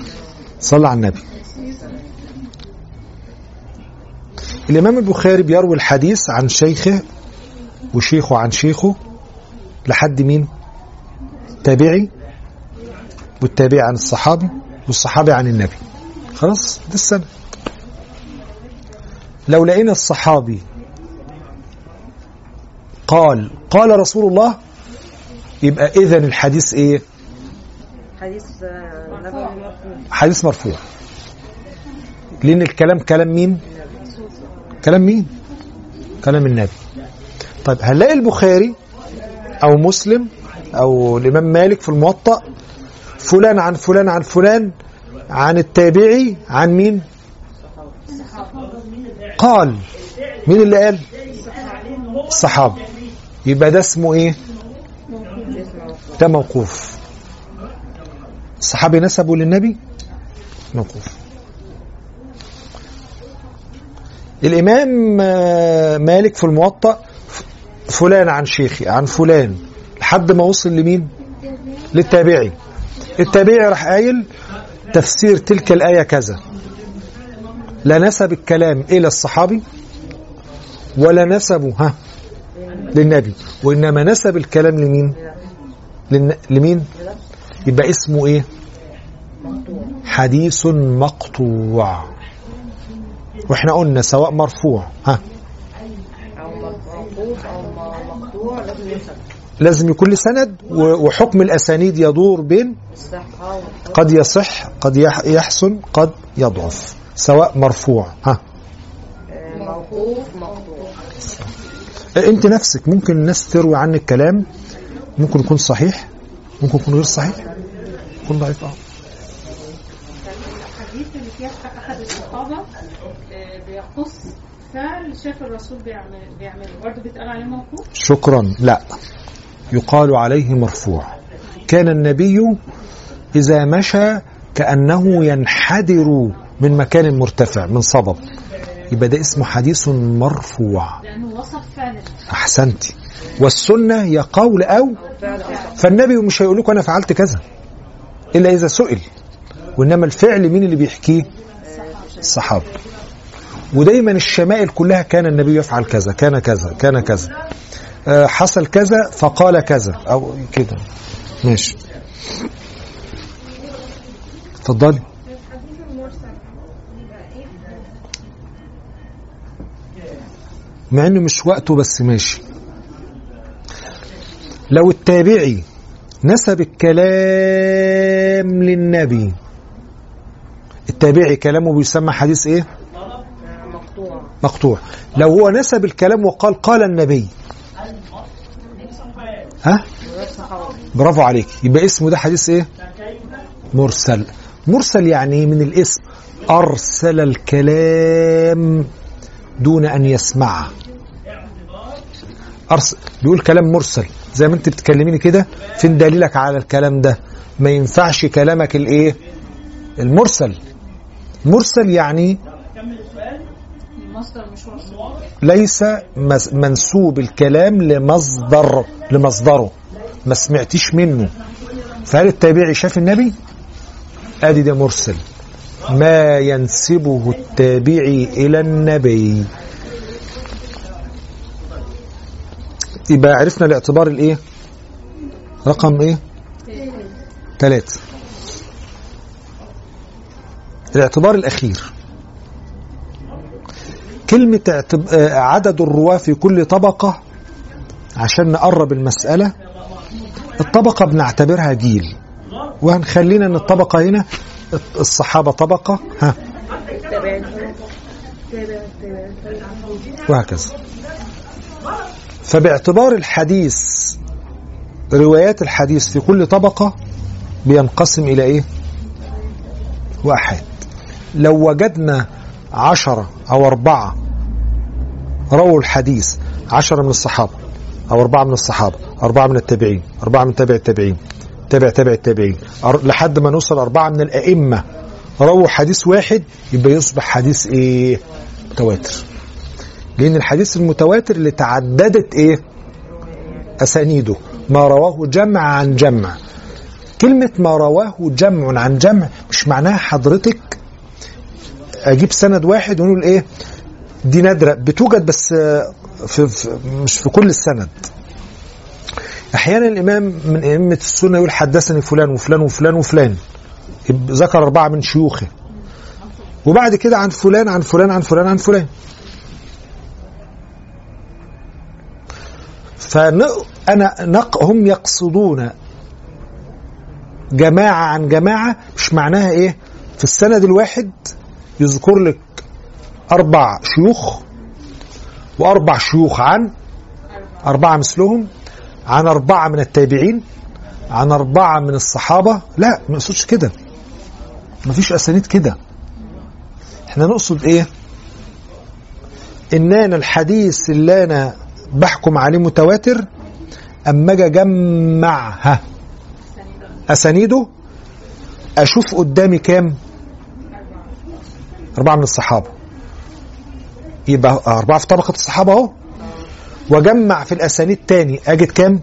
S3: صلى على النبي. الإمام البخاري بيروي الحديث عن شيخه وشيخه عن شيخه لحد مين؟ تابعي والتابعي عن الصحابي والصحابي عن النبي. خلاص ده السنة لو لقينا الصحابي قال قال رسول الله يبقى اذا الحديث إيه؟
S5: حديث آه،
S3: حديث مرفوع. لأن الكلام كلام مين؟ كلام مين؟ كلام النبي. طيب هنلاقي البخاري أو مسلم أو الإمام مالك في الموطأ فلان عن فلان عن فلان عن التابعي عن مين؟ قال. مين اللي قال؟ الصحابة. يبقى ده اسمه إيه؟ ده موقوف. الصحابي نسبوا للنبي؟ موقوف الإمام آه، مالك في الموطأ فلان عن شيخي عن فلان. لحد ما وصل لمين؟ للتابعي. التابعي راح قايل تفسير تلك الآية كذا. لا نسب الكلام إلى الصحابي ولا نسبه ها للنبي. وإنما نسب الكلام لمين. لمين؟ يبقى اسمه إيه؟ حديث مقطوع. وإحنا قلنا سواء مرفوع ها.
S5: لازم
S3: يكون له سند وحكم الأسانيد يدور بين قد يصح قد يح- يحسن قد يضعف. سواء مرفوع ها.
S5: مقطوع
S3: انت نفسك ممكن الناس تروي عنك كلام ممكن يكون صحيح ممكن يكون غير صحيح؟ يكون ضعيف. آه
S4: الحديث اللي فيها احد الصحابه آه، بيخص فعل شاف الرسول بيعمل بيعمله. برضه بيتقال عليه موقوف؟
S3: شكرا. لا. يقال عليه مرفوع. كان النبي إذا مشى كأنه ينحدر من مكان مرتفع من صبب. يبقى ده اسمه حديث مرفوع.
S4: لأنه وصف فعل
S3: أحسنتي. والسنة هي قول أو فالنبي مش هيقول لكم أنا فعلت كذا إلا إذا سئل. وإنما الفعل مين اللي بيحكيه؟ الصحابة ودايما الشمائل كلها كان النبي يفعل كذا كان كذا كان كذا. آه، حصل كذا فقال كذا. أو كده. ماشي. اتفضلي. مع إنه مش وقته بس ماشي. لو التابعي نسب الكلام للنبي التابعي كلامه بيسمى حديث إيه؟
S5: مقطوع.
S3: لو هو نسب الكلام وقال قال النبي. ها؟ برافو عليك. يبقى اسمه ده حديث إيه؟ مرسل. مرسل يعني من الاسم. أرسل الكلام دون أن يسمعه أرسل بيقول كلام مرسل. زي ما أنت بتكلميني كده فين دليلك على الكلام ده؟ ما ينفعش كلامك الإيه؟ المرسل. مرسل يعني ليس منسوب الكلام لمصدر لمصدره. ما سمعتيش منه. فهل التابعي شاف النبي؟ أدي ده مرسل. ما ينسبه التابعي إلى النبي. يبقى عرفنا الاعتبار الإيه؟ رقم إيه؟ ثلاثة الاعتبار الأخير. كلمة. آه، عدد الرواة في كل طبقة عشان نقرب المسألة. الطبقة بنعتبرها جيل. وهنخلينا إن الطبقة هنا الصحابة طبقة. ها. وهكذا. فباعتبار الحديث روايات الحديث في كل طبقة بينقسم إلى إيه؟ وأحاد لو وجدنا عشرة أو أربعة. رووا الحديث. عشرة من الصحابة أو أربعة من الصحابة. أربعة من التابعين. أربعة من تابع التابعين. تابع تابع التابعين. لحد ما نوصل أربعة من الأئمة. رووا حديث واحد يبقى يصبح حديث إيه؟ متواتر. لأن الحديث المتواتر اللي تعددت إيه؟ أسانيده. ما رواه جمع عن جمع. كلمة ما رواه جمع عن جمع مش معناها حضرتك أجيب سند واحد ونقول إيه دي نادرة بتوجد بس في مش في كل السند. أحيانا الإمام من أئمة السنة يقول حدثني فلان وفلان وفلان وفلان ذكر أربعة من شيوخه. وبعد كده عن فلان عن فلان عن فلان عن فلان. فأنا نق هم يقصدون جماعة عن جماعة مش معناها إيه في السند الواحد يذكر لك أربع شيوخ وأربع شيوخ عن أربعة مثلهم عن أربعة من التابعين عن أربعة من الصحابة. لا ما نقصدش كده. مفيش أسانيد كده. إحنا نقصد إيه؟ ان أنا الحديث اللي أنا بحكم عليه متواتر أما أجي أجمعها. أسانيده؟ أشوف قدامي كام؟ أربعة من الصحابة. يبقى أربعة في طبقة الصحابة أهو. واجمع في الأسانيد تاني. أجد كام؟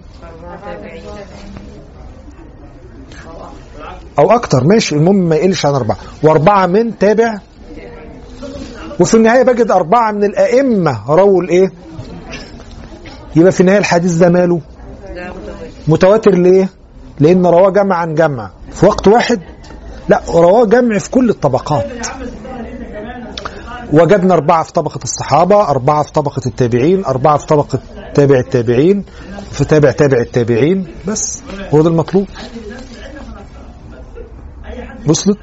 S3: أو أكتر. ماشي. المهم ما يقلش عن أربعة. وأربعة من تابع. وفي النهاية بجد أربعة من الأئمة. رووا الإيه؟ يبقى في النهاية الحديث ده ماله؟ متواتر ليه؟ لأن رواة جمع عن جمع. في وقت واحد؟ لا رواة جمع في كل الطبقات. وجدنا أربعة في طبقة الصحابة أربعة في طبقة التابعين أربعة في طبقة تابع التابعين في تابع تابع التابعين بس هو ده المطلوب. وصلت؟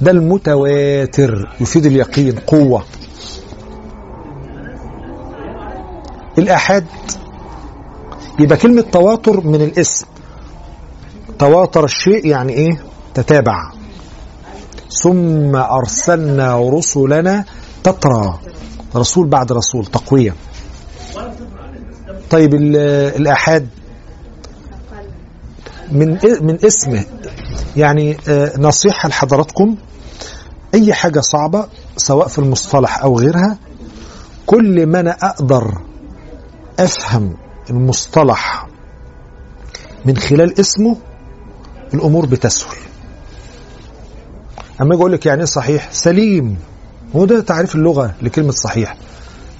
S3: ده المتواتر يفيد اليقين قوة. الآحاد يبقى كلمة تواتر من الاسم. تواتر الشيء يعني إيه؟ تتابع. ثم أرسلنا رسلنا تترى. رسول بعد رسول تقوية. طيب ال- الآحاد من من اسمه يعني آه، نصيحة لحضراتكم. أي حاجة صعبة سواء في المصطلح أو غيرها كل ما أنا أقدر أفهم المصطلح من خلال اسمه الأمور بتسهل. أما أجي أقول لك يعني إيه صحيح؟ سليم. هو ده تعريف اللغة لكلمة صحيح.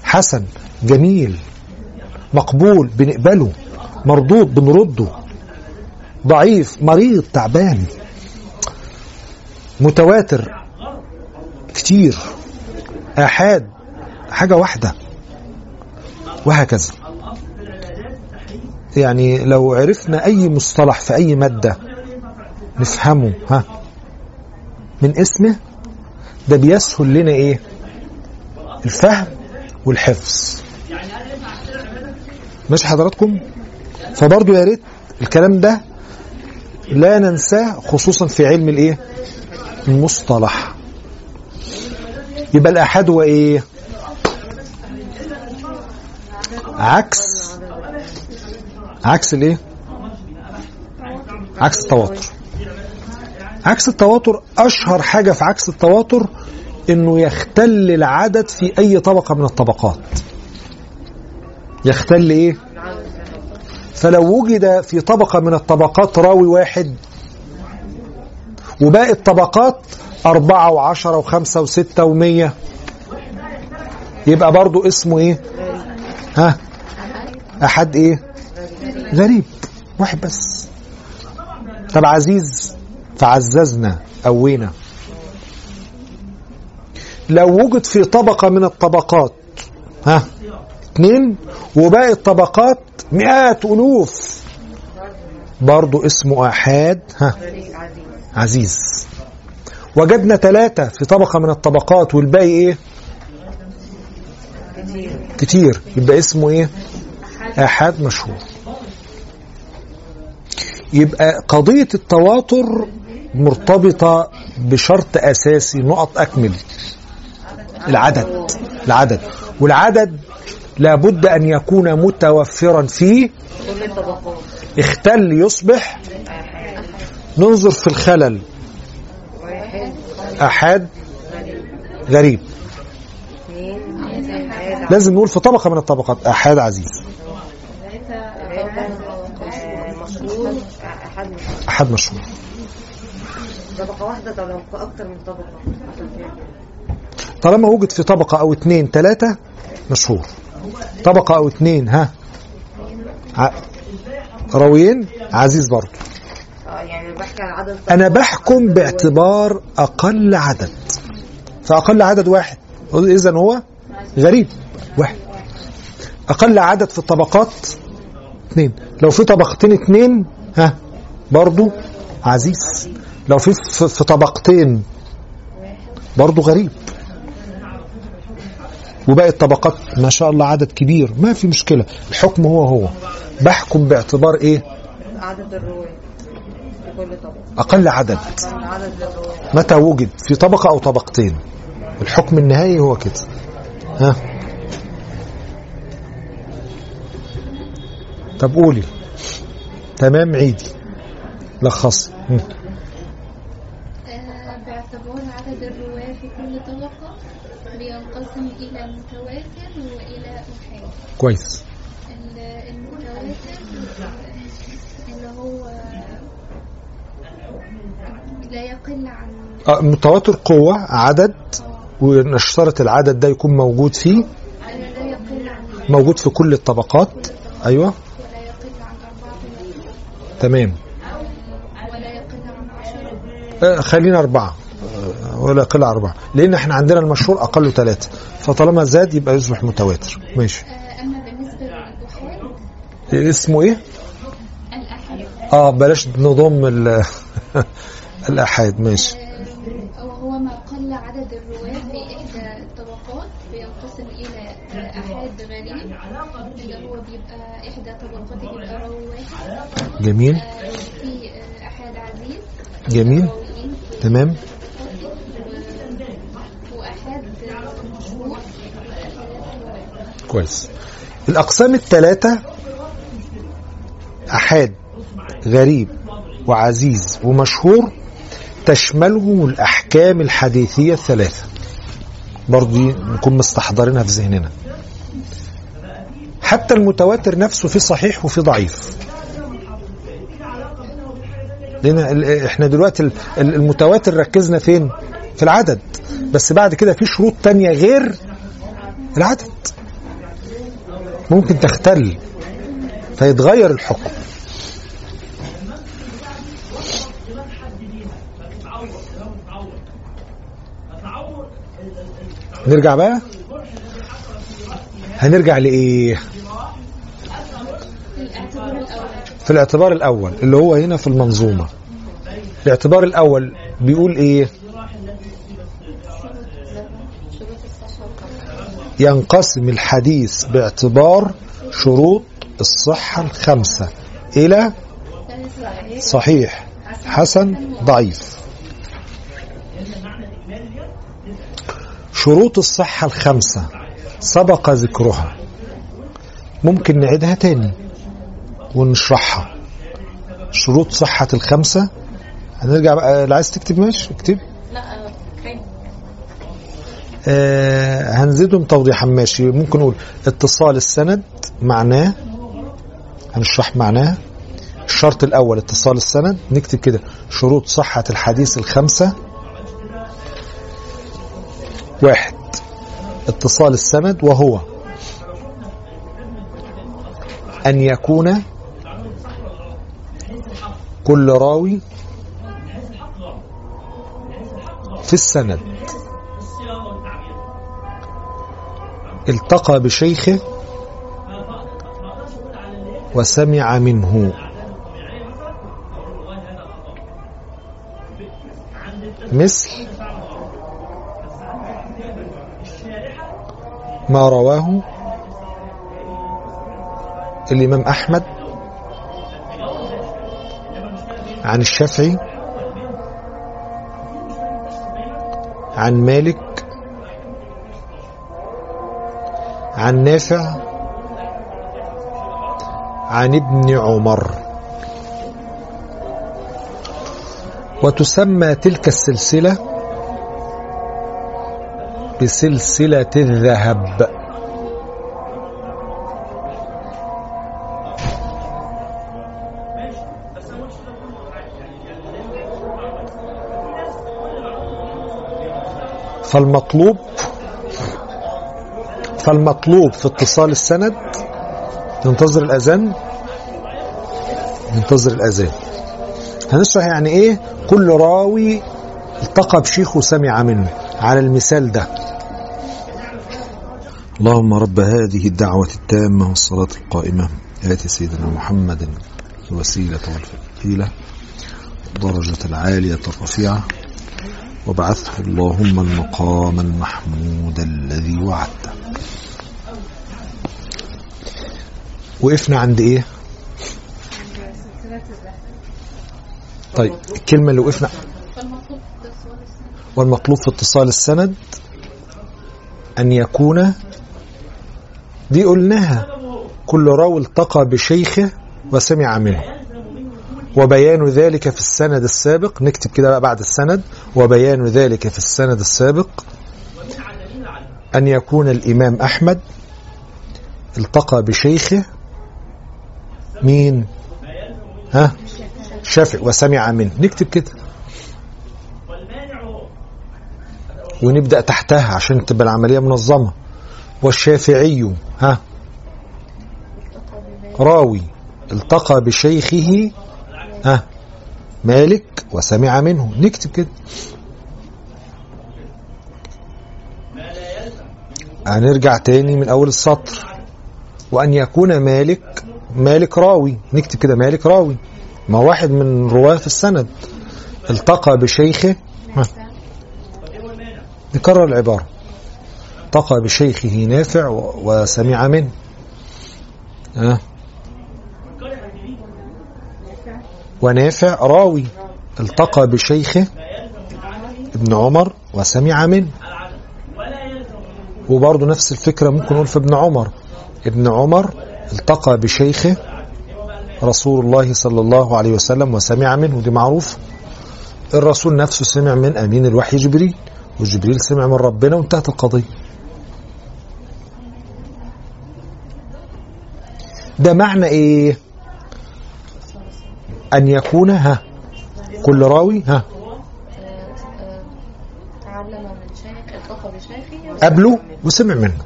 S3: حسن جميل مقبول بنقبله مردود بنرده ضعيف مريض تعبان متواتر كتير آحاد حاجة واحدة وهكذا. يعني لو عرفنا أي مصطلح في أي مادة نفهمه ها. من اسمه ده بيسهل لنا إيه؟ الفهم والحفظ. ماشي حضراتكم؟ فبرضو يا ريت الكلام ده لا ننساه خصوصا في علم الإيه؟ المصطلح. يبقى الاحاد هو إيه؟ عكس. عكس الإيه؟ عكس التواتر. عكس التواتر أشهر حاجة في عكس التواتر إنه يختل العدد في أي طبقة من الطبقات. يختل إيه؟ فلو وجد في طبقة من الطبقات راوي واحد وباقي الطبقات أربعة وعشرة وخمسة وستة ومية يبقى برضو اسمه إيه؟ ها؟ أحد إيه؟ غريب واحد بس. طب عزيز فعززنا قوينا. لو وجد في طبقة من الطبقات ها اثنين وباقي الطبقات مئات ألوف. برضو اسمه آحاد ها عزيز. وجدنا ثلاثة في طبقة من الطبقات والباقي إيه؟ كتير. يبقى اسمه إيه؟ آحاد مشهور. يبقى قضية التواتر مرتبطة بشرط أساسي نقط أكمل. العدد العدد. والعدد لابد أن يكون متوفرا فيه. اختل يصبح. ننظر في الخلل. أحاد غريب. لازم نقول في طبقة من الطبقات. أحاد عزيز. أحد مشهور.
S5: طبقة واحدة طبقة أكتر من طبقة.
S3: طالما وجد في طبقة أو اتنين تلاتة مشهور. طبقة أو اتنين ها؟ ع... راويين عزيز برضه.
S5: آه يعني
S3: أنا بحكم باعتبار أقل عدد. فأقل عدد واحد. إذا هو غريب. واحد. أقل عدد في الطبقات اثنين لو في طبقتين اثنين ها؟ برضو عزيز. لو في في في طبقتين برضو غريب. وباقي الطبقات ما شاء الله عدد كبير ما في مشكلة الحكم هو هو. بحكم باعتبار إيه؟
S5: عدد الرواية
S3: أقل عدد. متى وجد؟ في طبقة أو طبقتين. الحكم النهائي هو كده. ها؟ طب قولي. تمام عيدي. لخصي مم.
S7: آه، باعتبار عدد الرواة في كل طبقة بينقسم إلى متواتر وإلى أحاد
S3: كويس
S7: لا يقل عن
S3: آه، متواتر قوة عدد ونشترط العدد ده يكون موجود فيه موجود في كل الطبقات أيوة تمام آه، خلينا أربعة آه، ولا يقل أربعة لأن إحنا عندنا المشهور أقله ثلاثة فطالما زاد يبقى يصبح متواتر ماشي اسمه إيه؟
S7: الأحاد
S3: آه بلاش نضم ال- الآحاد ماشي.
S7: وهو ما قل عدد الرواة في إحدى الطبقات بينقسم إلى آه، أحاد غريب اللي هو بيبقى إحدى طبقاته بيبقى راوي واحد.
S3: جميل.
S7: في أحاد عزيز.
S3: جميل. تمام. كويس. الأقسام الثلاثة أحاد غريب وعزيز ومشهور تشملهم الأحكام الحديثية الثلاثة. برضه نكون مستحضرينها في ذهننا. حتى المتواتر نفسه في صحيح وفي ضعيف. ال- إحنا دلوقتي ال- ال- المتواتر ركزنا فين؟ في العدد. بس بعد كده في شروط تانية غير العدد. ممكن تختل. فيتغير الحكم. نرجع بقى؟ هنرجع لإيه؟ في الاعتبار الأول اللي هو هنا في المنظومة. الاعتبار الأول بيقول إيه؟ ينقسم الحديث باعتبار شروط الصحة الخمسة إلى صحيح حسن ضعيف. شروط الصحة الخمسة سبق ذكرها. ممكن نعيدها تاني ونشرحها. شروط صحة الخمسة. هنرجع بقى اللي عايز تكتب ماشي اكتب.
S6: آه،
S3: آه هنزيدهم توضيحا ماشي. ممكن نقول اتصال السند معناه هنشرح معناه الشرط الأول اتصال السند. نكتب كده شروط صحة الحديث الخمسة. واحد اتصال السند وهو أن يكون كل راوي في السند. التقى بشيخه وسمع منه. مثل ما رواه الإمام أحمد عن الشافعي عن مالك عن نافع عن ابن عمر. وتسمى تلك السلسلة بسلسلة الذهب. فالمطلوب فالمطلوب في اتصال السند ننتظر الأذان. ننتظر الأذان. هنشرح يعني إيه؟ كل راوي التقى بشيخ وسمع منه. على المثال ده. اللهم رب هذه الدعوة التامة والصلاة القائمة. آت سيدنا محمد الوسيلة والفضيلة. درجة العالية الرفيعة. وابعثه اللهم المقام المحمود الذي وعدته. وقفنا عند إيه؟ طيب الكلمة اللي وقفنا. والمطلوب في اتصال السند أن يكون دي قلناها. كل راوي التقى بشيخه وسمع منه. وبيان ذلك في السند السابق. نكتب كده بقى بعد السند. وبيان ذلك في السند السابق أن يكون الإمام أحمد التقى بشيخه. مين؟ ها؟ شافع وسمع منه. نكتب كده. ونبدأ تحتها عشان تبقى العملية منظمة. والشافعي ها؟ راوي. التقى بشيخه ها؟ مالك وسمع منه. نكتب كده. هنرجع تاني من أول السطر. وأن يكون مالك مالك راوي. نكتب كده مالك راوي. ما واحد من رواة السند التقى بشيخه. نكرر العبارة. التقى بشيخه نافع وسمع منه. ها؟ ونافع راوي. التقى بشيخه ابن عمر وسمع منه. وبرضه نفس الفكرة ممكن نقول في ابن عمر. ابن عمر التقى بشيخه رسول الله صلى الله عليه وسلم وسمع منه دي معروف. الرسول نفسه سمع من أمين الوحي جبريل وجبريل سمع من ربنا وانتهت القضية. ده معنى إيه؟ أن يكون ها كل راوي ها قبله وسمع منه.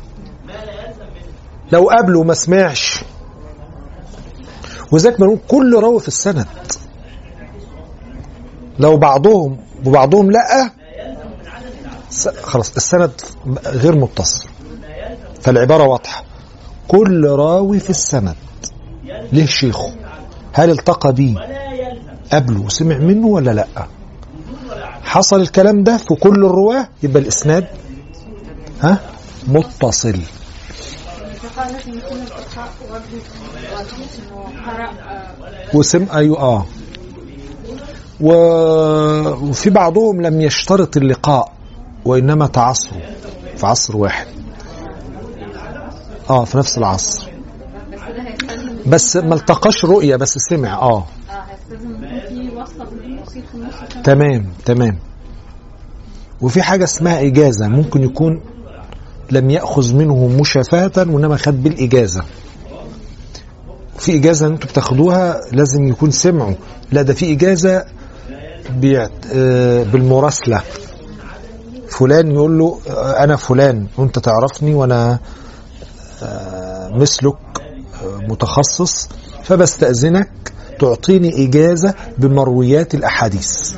S3: لو قبله ما سمعش وذلك بنقول كل راوي في السند. لو بعضهم وبعضهم لأ خلاص السند غير متصل. فالعبارة واضحة. كل راوي في السند. له شيخه؟ هل التقى بيه قبله وسمع منه ولا لأ؟ حصل الكلام ده في كل الرواة؟ يبقى الإسناد ها؟ متصل.
S4: آه،
S3: وسم آه. و... وفي بعضهم لم يشترط اللقاء وإنما تعصروا في عصر واحد. آه في نفس العصر.
S4: بس
S3: ما التقاش رؤية بس سمع
S4: النص كده.
S3: تمام تمام. وفي حاجة اسمها إجازة ممكن يكون لم يأخذ منه مشافهة وإنما خد بالإجازة. في إجازة أنتوا بتاخدوها لازم يكون سمعوا. لا ده في إجازة بيعت... آه، بالمراسلة. فلان يقول له آه، أنا فلان وأنت تعرفني وأنا آه، مثلك متخصص فبستأذنك تعطيني إجازة بمرويات الأحاديث.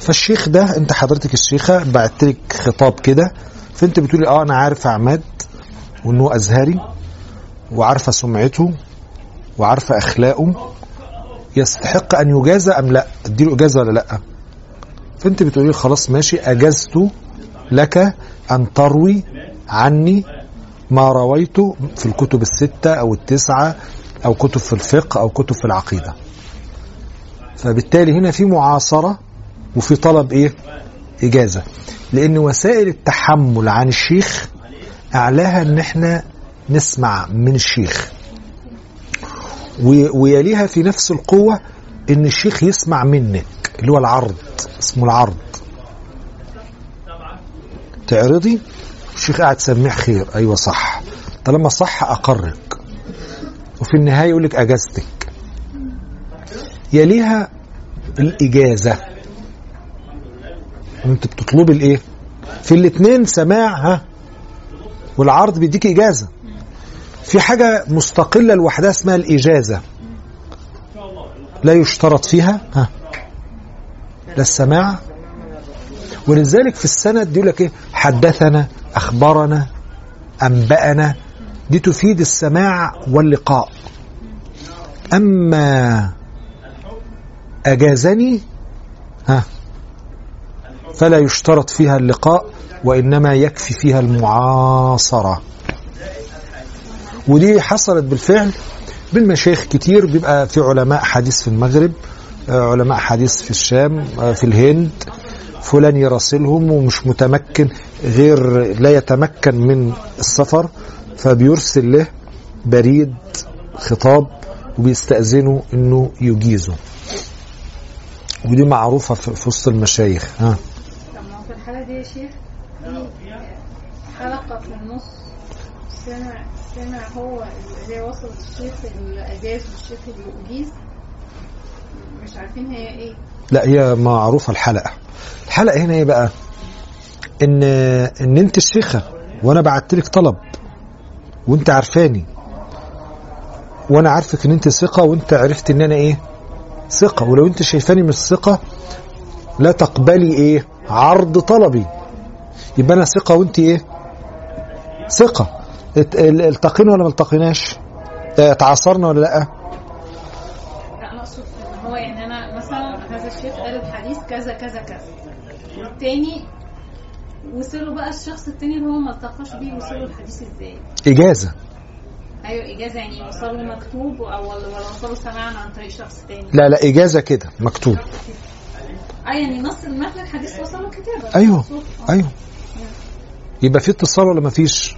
S3: فالشيخ ده أنت حضرتك الشيخة بعت لك خطاب كده فأنت بتقولي آه أنا عارف عماد وإنه أزهري وعارفة سمعته وعارفة أخلاقه يستحق أن يجازى أم لا؟ اديله إجازة ولا لأ؟ فأنت بتقولي خلاص ماشي أجزت لك أن تروي عني ما رويته في الكتب الستة أو التسعة أو كتب في الفقه أو كتب في العقيدة. فبالتالي هنا في معاصرة وفي طلب إيه؟ إجازة. لأن وسائل التحمل عن الشيخ أعلاها إن إحنا نسمع من الشيخ. ويليها في نفس القوة إن الشيخ يسمع منك اللي هو العرض اسمه العرض. تعرضي؟ الشيخ قاعد سميع خير. أيوة صح. طالما صح أقرك. وفي النهاية يقول لك أجازتك. يليها الإجازة. أنت بتطلبي الإيه؟ في الاثنين سماع ها؟ والعرض بيديك إجازة. في حاجة مستقلة لوحدها اسمها الإجازة. لا يشترط فيها. ها. لا السماع. ولذلك في السند يقول لك إيه؟ حدثنا أخبرنا أنبأنا. دي تفيد السماع واللقاء. أما أجازني ها فلا يشترط فيها اللقاء وإنما يكفي فيها المعاصرة. ودي حصلت بالفعل بالمشايخ كتير. بيبقى في علماء حديث في المغرب آه، علماء حديث في الشام آه، في الهند. فلان يراسلهم ومش متمكن غير لا يتمكن من السفر فبيرسل له بريد خطاب وبيستأذنه إنه يجيزه. ودي معروفة في وسط المشايخ. ها.
S4: في الحالة دي يا شيخ في حلقة في النص سمع سمع هو اللي وصلت الشيخ الأجاز والشيخ اللي أجيز مش عارفين هي إيه.
S3: لا هي معروفة الحلقة. الحلقة هنا إيه بقى؟ إن إن أنت الشيخة وأنا بعت لك طلب وأنت عارفاني. وأنا عارفك إن أنت ثقة وأنت عرفت إن أنا إيه؟ ثقة. ولو أنت شايفاني مش ثقة لا تقبلي إيه؟ عرض طلبي. يبقى أنا ثقة وأنت إيه؟ ثقة. التقينا ولا ما التقيناش؟ آه، تعاصرنا ولا لأ؟
S4: لا أنا أقصد إن هو يعني أنا مثلا هذا الشيخ قال الحديث كذا كذا كذا. والتاني وصلوا بقى الشخص التاني اللي هو ما التقاش بيه وصلوا الحديث إزاي؟
S3: إجازة.
S4: أيوه إجازة يعني وصلوا مكتوب أو ولا وصلوا سماعا عن طريق شخص تاني.
S3: لا لا إجازة كده مكتوب.
S4: آه يعني نص المتن الحديث وصلوا
S3: كتابة.
S4: أيوه. آه.
S3: أيوه. يبقى في اتصال ولا ما فيش؟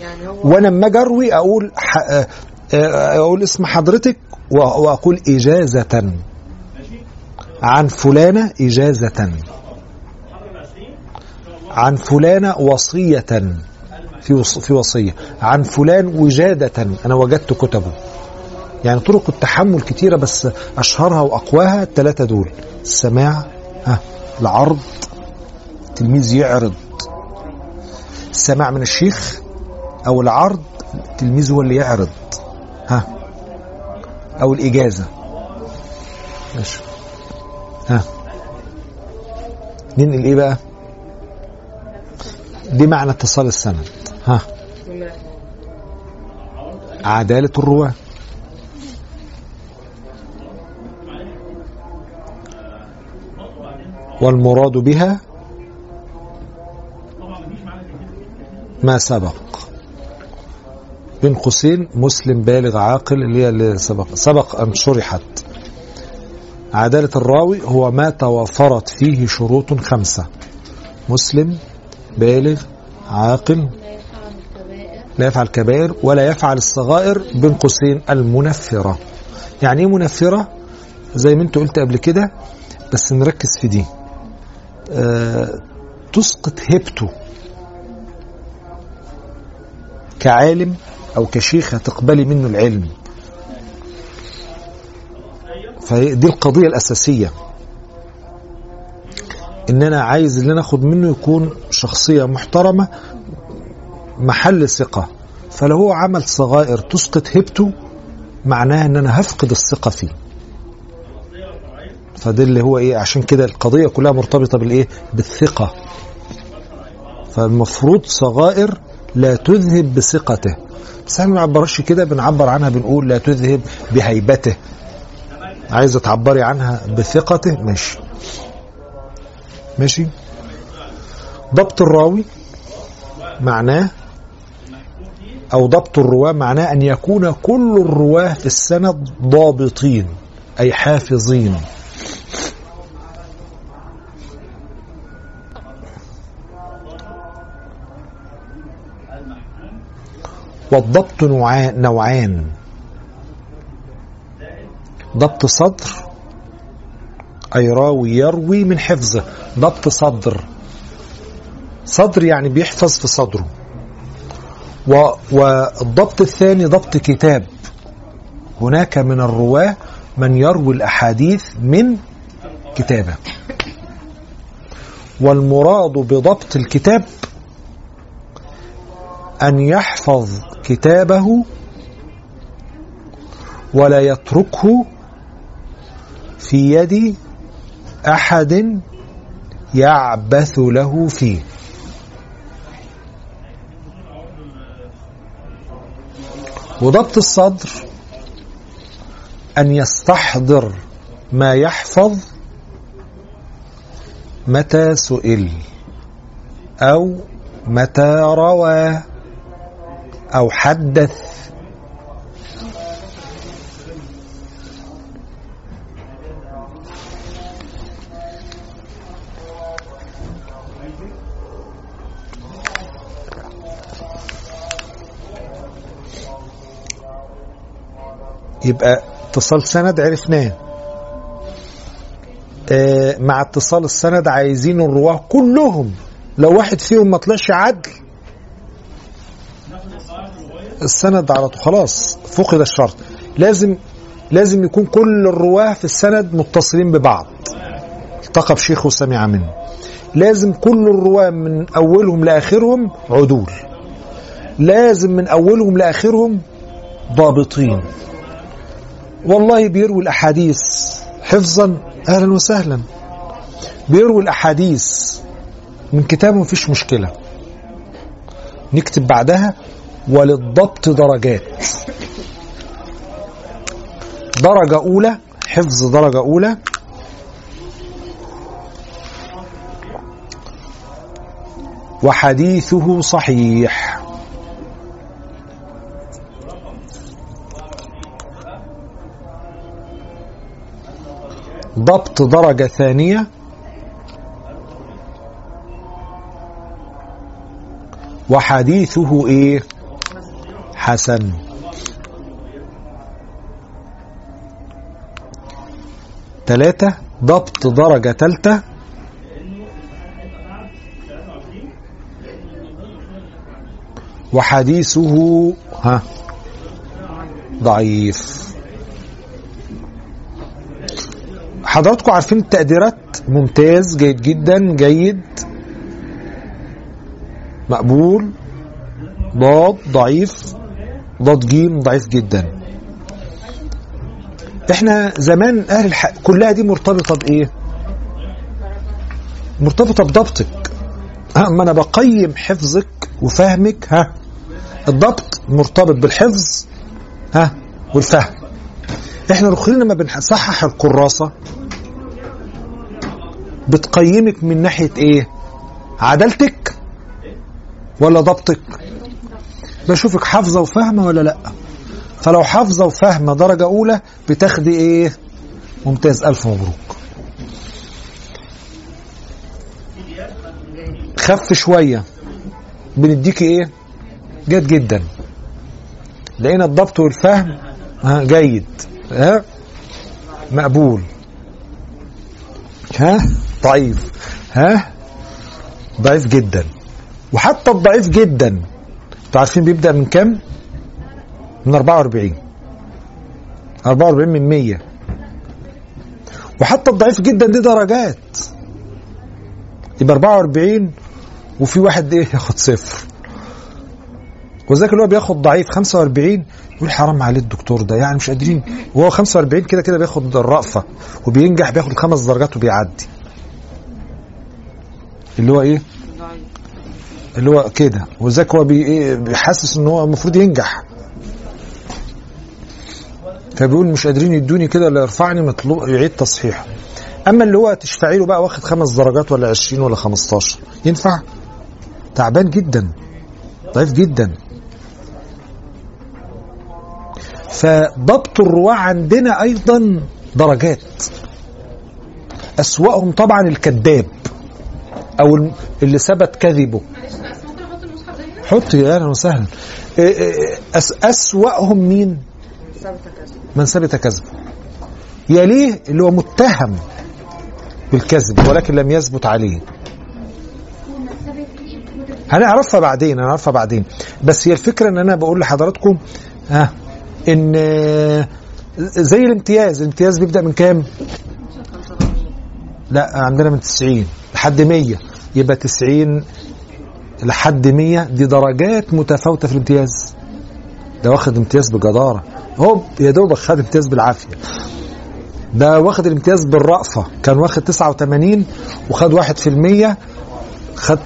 S5: يعني
S3: وأنا اما أجي اروي أقول. آه، آه، أقول اسم حضرتك واقول اجازة. عن فلانة اجازة. عن فلانة وصية. في. في وصية. عن فلان وجادة. أنا وجدت كتبه. يعني طرق التحمل كتيرة بس أشهرها وأقواها الثلاثه دول. السماع ها العرض التلميذ يعرض. السماع من الشيخ. أو العرض التلميذ هو اللي يعرض. ها. أو الإجازة. ماشي. ها. ننقل إيه بقى؟ دي معنى اتصال السند. ها. عدالة الرواة. والمراد بها ما سبق. بين قوسين مسلم بالغ عاقل اللي هي اللي سبق سبق أن شرحت. عدالة الراوي هو ما توافرت فيه شروط خمسة. مسلم بالغ عاقل
S6: لا يفعل الكبائر
S3: ولا يفعل الصغائر بين قوسين المنفرة. يعني إيه منفرة؟ زي ما أنت قلت قبل كده بس نركز في دي. آه تسقط هيبته كعالم أو كشيخة تقبلي منه العلم. فدي القضية الأساسية. ان أنا عايز اللي أنا اخد منه يكون شخصية محترمة محل ثقة. فلو هو عمل صغائر تسقط هيبته معناها ان أنا هفقد الثقة فيه. فده اللي هو إيه عشان كده القضية كلها مرتبطة بالإيه؟ بالثقة. فالمفروض صغائر لا تذهب بثقته. بس إحنا ما بنعبرش كده بنعبر عنها بنقول لا تذهب بهيبته. عايزة تعبري عنها بثقته؟ ماشي. ماشي. ضبط الراوي معناه أو ضبط الرواة معناه أن يكون كل الرواة في السند ضابطين أي حافظين. والضبط نوعا- نوعان. ضبط صدر أي راوي يروي من حفظه. ضبط صدر. صدر يعني بيحفظ في صدره. والضبط الثاني ضبط كتاب. هناك من الرواة من يروي الأحاديث من كتابه. والمراد بضبط الكتاب أن يحفظ كتابه ولا يتركه في يد أحد يعبث له فيه. وضبط الصدر أن يستحضر ما يحفظ متى سئل أو متى روى أو حدث. يبقى اتصال سند عرفناه. آه، مع اتصال السند عايزين الرواه كلهم. لو واحد فيهم ما طلعش عدل السند على طول. خلاص فقد الشرط. لازم لازم يكون كل الرواة في السند متصلين ببعض. التقى بشيخ وسمع منه. لازم كل الرواة من أولهم لآخرهم عدول. لازم من أولهم لآخرهم ضابطين. والله بيروي الأحاديث حفظا أهلا وسهلا. بيروي الأحاديث من كتابه مفيش مشكلة. نكتب بعدها وللضبط درجات. درجة أولى حفظ درجة أولى. وحديثه صحيح. ضبط درجة ثانية. وحديثه إيه؟ حسن. ثلاثة ضبط درجة ثالثة وحديثه ها ضعيف. حضراتكم عارفين التقديرات؟ ممتاز جيد جدا جيد. مقبول. ضاد ضعيف. ضاد جيم ضعيف جدا. إحنا زمان أهل الحق كلها دي مرتبطة بإيه؟ مرتبطة بضبطك. ها ما أنا بقيم حفظك وفهمك ها الضبط مرتبط بالحفظ ها والفهم. إحنا الاخرين لما بنصحح الكراسة بتقيمك من ناحية إيه؟ عدالتك ولا ضبطك؟ بشوفك حافظة وفاهمة ولا لأ؟ فلو حافظة وفاهمة درجة أولى بتاخدي إيه؟ ممتاز ألف مبروك. خف شوية. بنديكي إيه؟ جيد جدا. لقينا الضبط والفهم. ها جيد. ها؟ مقبول. ها؟ ضعيف. ها؟ ضعيف جدا. وحتى الضعيف جدا. أنتوا عارفين بيبدأ من كام؟ من 44 44 من 100 وحتى الضعيف جدا دي درجات. يبقى 44 وفي واحد إيه؟ ياخد صفر. وذاك اللي هو بياخد ضعيف 45 يقول حرام عليه الدكتور ده. يعني مش قادرين. وهو 45 كده كده بياخد الرأفة. وبينجح بياخد خمس درجات وبيعدي. اللي هو إيه؟ اللي هو كده. إيه بيحسس إن هو المفروض ينجح. فبيقول مش قادرين يدوني كده اللي يرفعني مطلوب يعيد تصحيحه أما اللي هو تشفعي له بقى واخد خمس درجات ولا 20 ولا 15 ينفع؟ تعبان جدا. ضعيف جدا. فضبط الرواة عندنا أيضا درجات. أسوأهم طبعا الكذاب. الم- اللي ثبت كذبه. حط يا أهلا وسهلا إيه إيه أس أسوأهم مين؟ من ثبت كذبه. يليه اللي هو متهم بالكذب ولكن لم يثبت عليه. هنعرفها بعدين هنعرفها بعدين. بس هي الفكرة إن أنا بقول لحضراتكم ها إن آه، زي الامتياز. الامتياز بيبدأ من كام؟ لا عندنا من 90 لحد 100 يبقى 90 لحد 100 دي درجات متفاوتة في الامتياز. ده واخد امتياز بجدارة. هو يا دوب خد امتياز بالعافية. ده واخد الامتياز بالرأفة. كان واخد 89 وخد 1% خد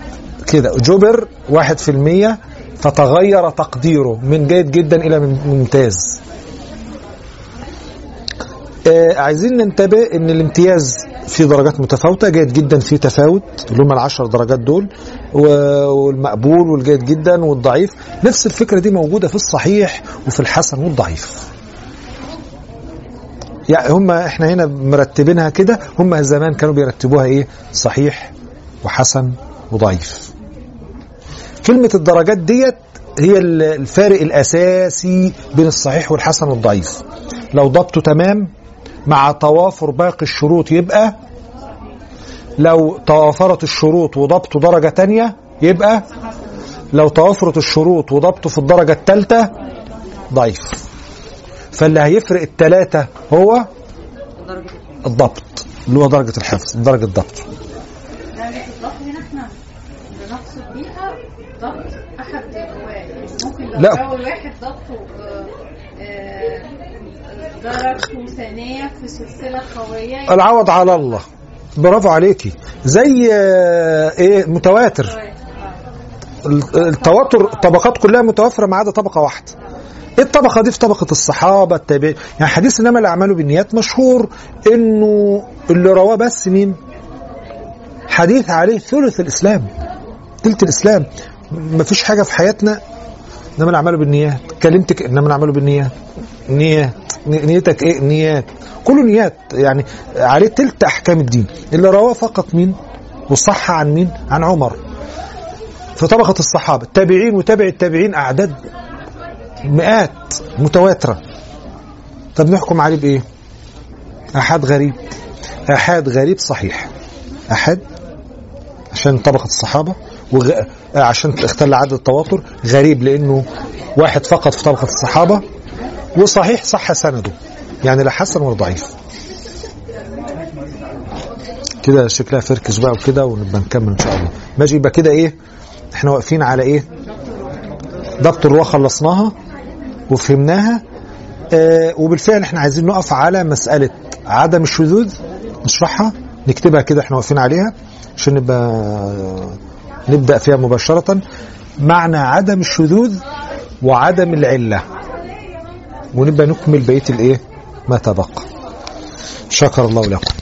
S3: كده. جبر 1% فتغير تقديره من جيد جدا إلى ممتاز. آه عايزين ننتبه إن الامتياز في درجات متفاوتة جيد جدا في تفاوت اللي هم العشر درجات دول والمقبول والجيد جدا والضعيف. نفس الفكرة دي موجودة في الصحيح وفي الحسن والضعيف. يعني هم إحنا هنا مرتبينها كده هم زمان كانوا بيرتبوها إيه؟ صحيح وحسن وضعيف. كلمة الدرجات ديت هي ال- الفارق الأساسي بين الصحيح والحسن والضعيف. لو ضبطه تمام مع توافر باقي الشروط يبقى لو توافرت الشروط وضبطه درجة تانية يبقى لو توافرت الشروط وضبطه في الدرجة الثالثة ضعيف فاللي هيفرق الثلاثة هو الضبط اللي هو درجة الحفظ درجة الضبط لا.
S4: في سلسلة قوية.
S3: العوض على الله. برافو عليكي. زي آه، إيه متواتر. ال- التواتر الطبقات كلها متوافرة ما عدا طبقة واحدة. إيه الطبقة دي؟ في طبقة الصحابة التابعين يعني حديث إنما الأعمال بالنيات مشهور إنه اللي رواه بس مين؟ حديث عليه ثلث الإسلام. ثلث الإسلام. ما فيش حاجة في حياتنا إنما الأعمال بالنيات. كلمتك إنما الأعمال بالنيات. نيات نيتك إيه؟ نيات. كله نيات. يعني عليه تلت أحكام الدين. اللي رواه فقط مين؟ وصح عن مين؟ عن عمر. في طبقة الصحابة. التابعين وتابع التابعين أعداد مئات متواترة. طب نحكم عليه بإيه؟ أحد غريب. أحد غريب صحيح. أحد عشان طبقة الصحابة وغ... عشان اختل عدد التواتر. غريب لأنه واحد فقط في طبقة الصحابة. وصحيح صح سنده. يعني لا حسن ولا ضعيف. كده شكلها فركش بقى وكده ونبقى نكمل إن شاء الله. ماشي يبقى كده إيه؟ إحنا واقفين على إيه؟ ضبط الرواة خلصناها وفهمناها. آه وبالفعل إحنا عايزين نقف على مسألة عدم الشذوذ. نشرحها نكتبها كده إحنا واقفين عليها عشان نبقى نبدأ فيها مباشرة. معنى عدم الشذوذ وعدم العلة. ونبقى نكمل بقية الإيه؟ ما تبقى. شكر الله لكم.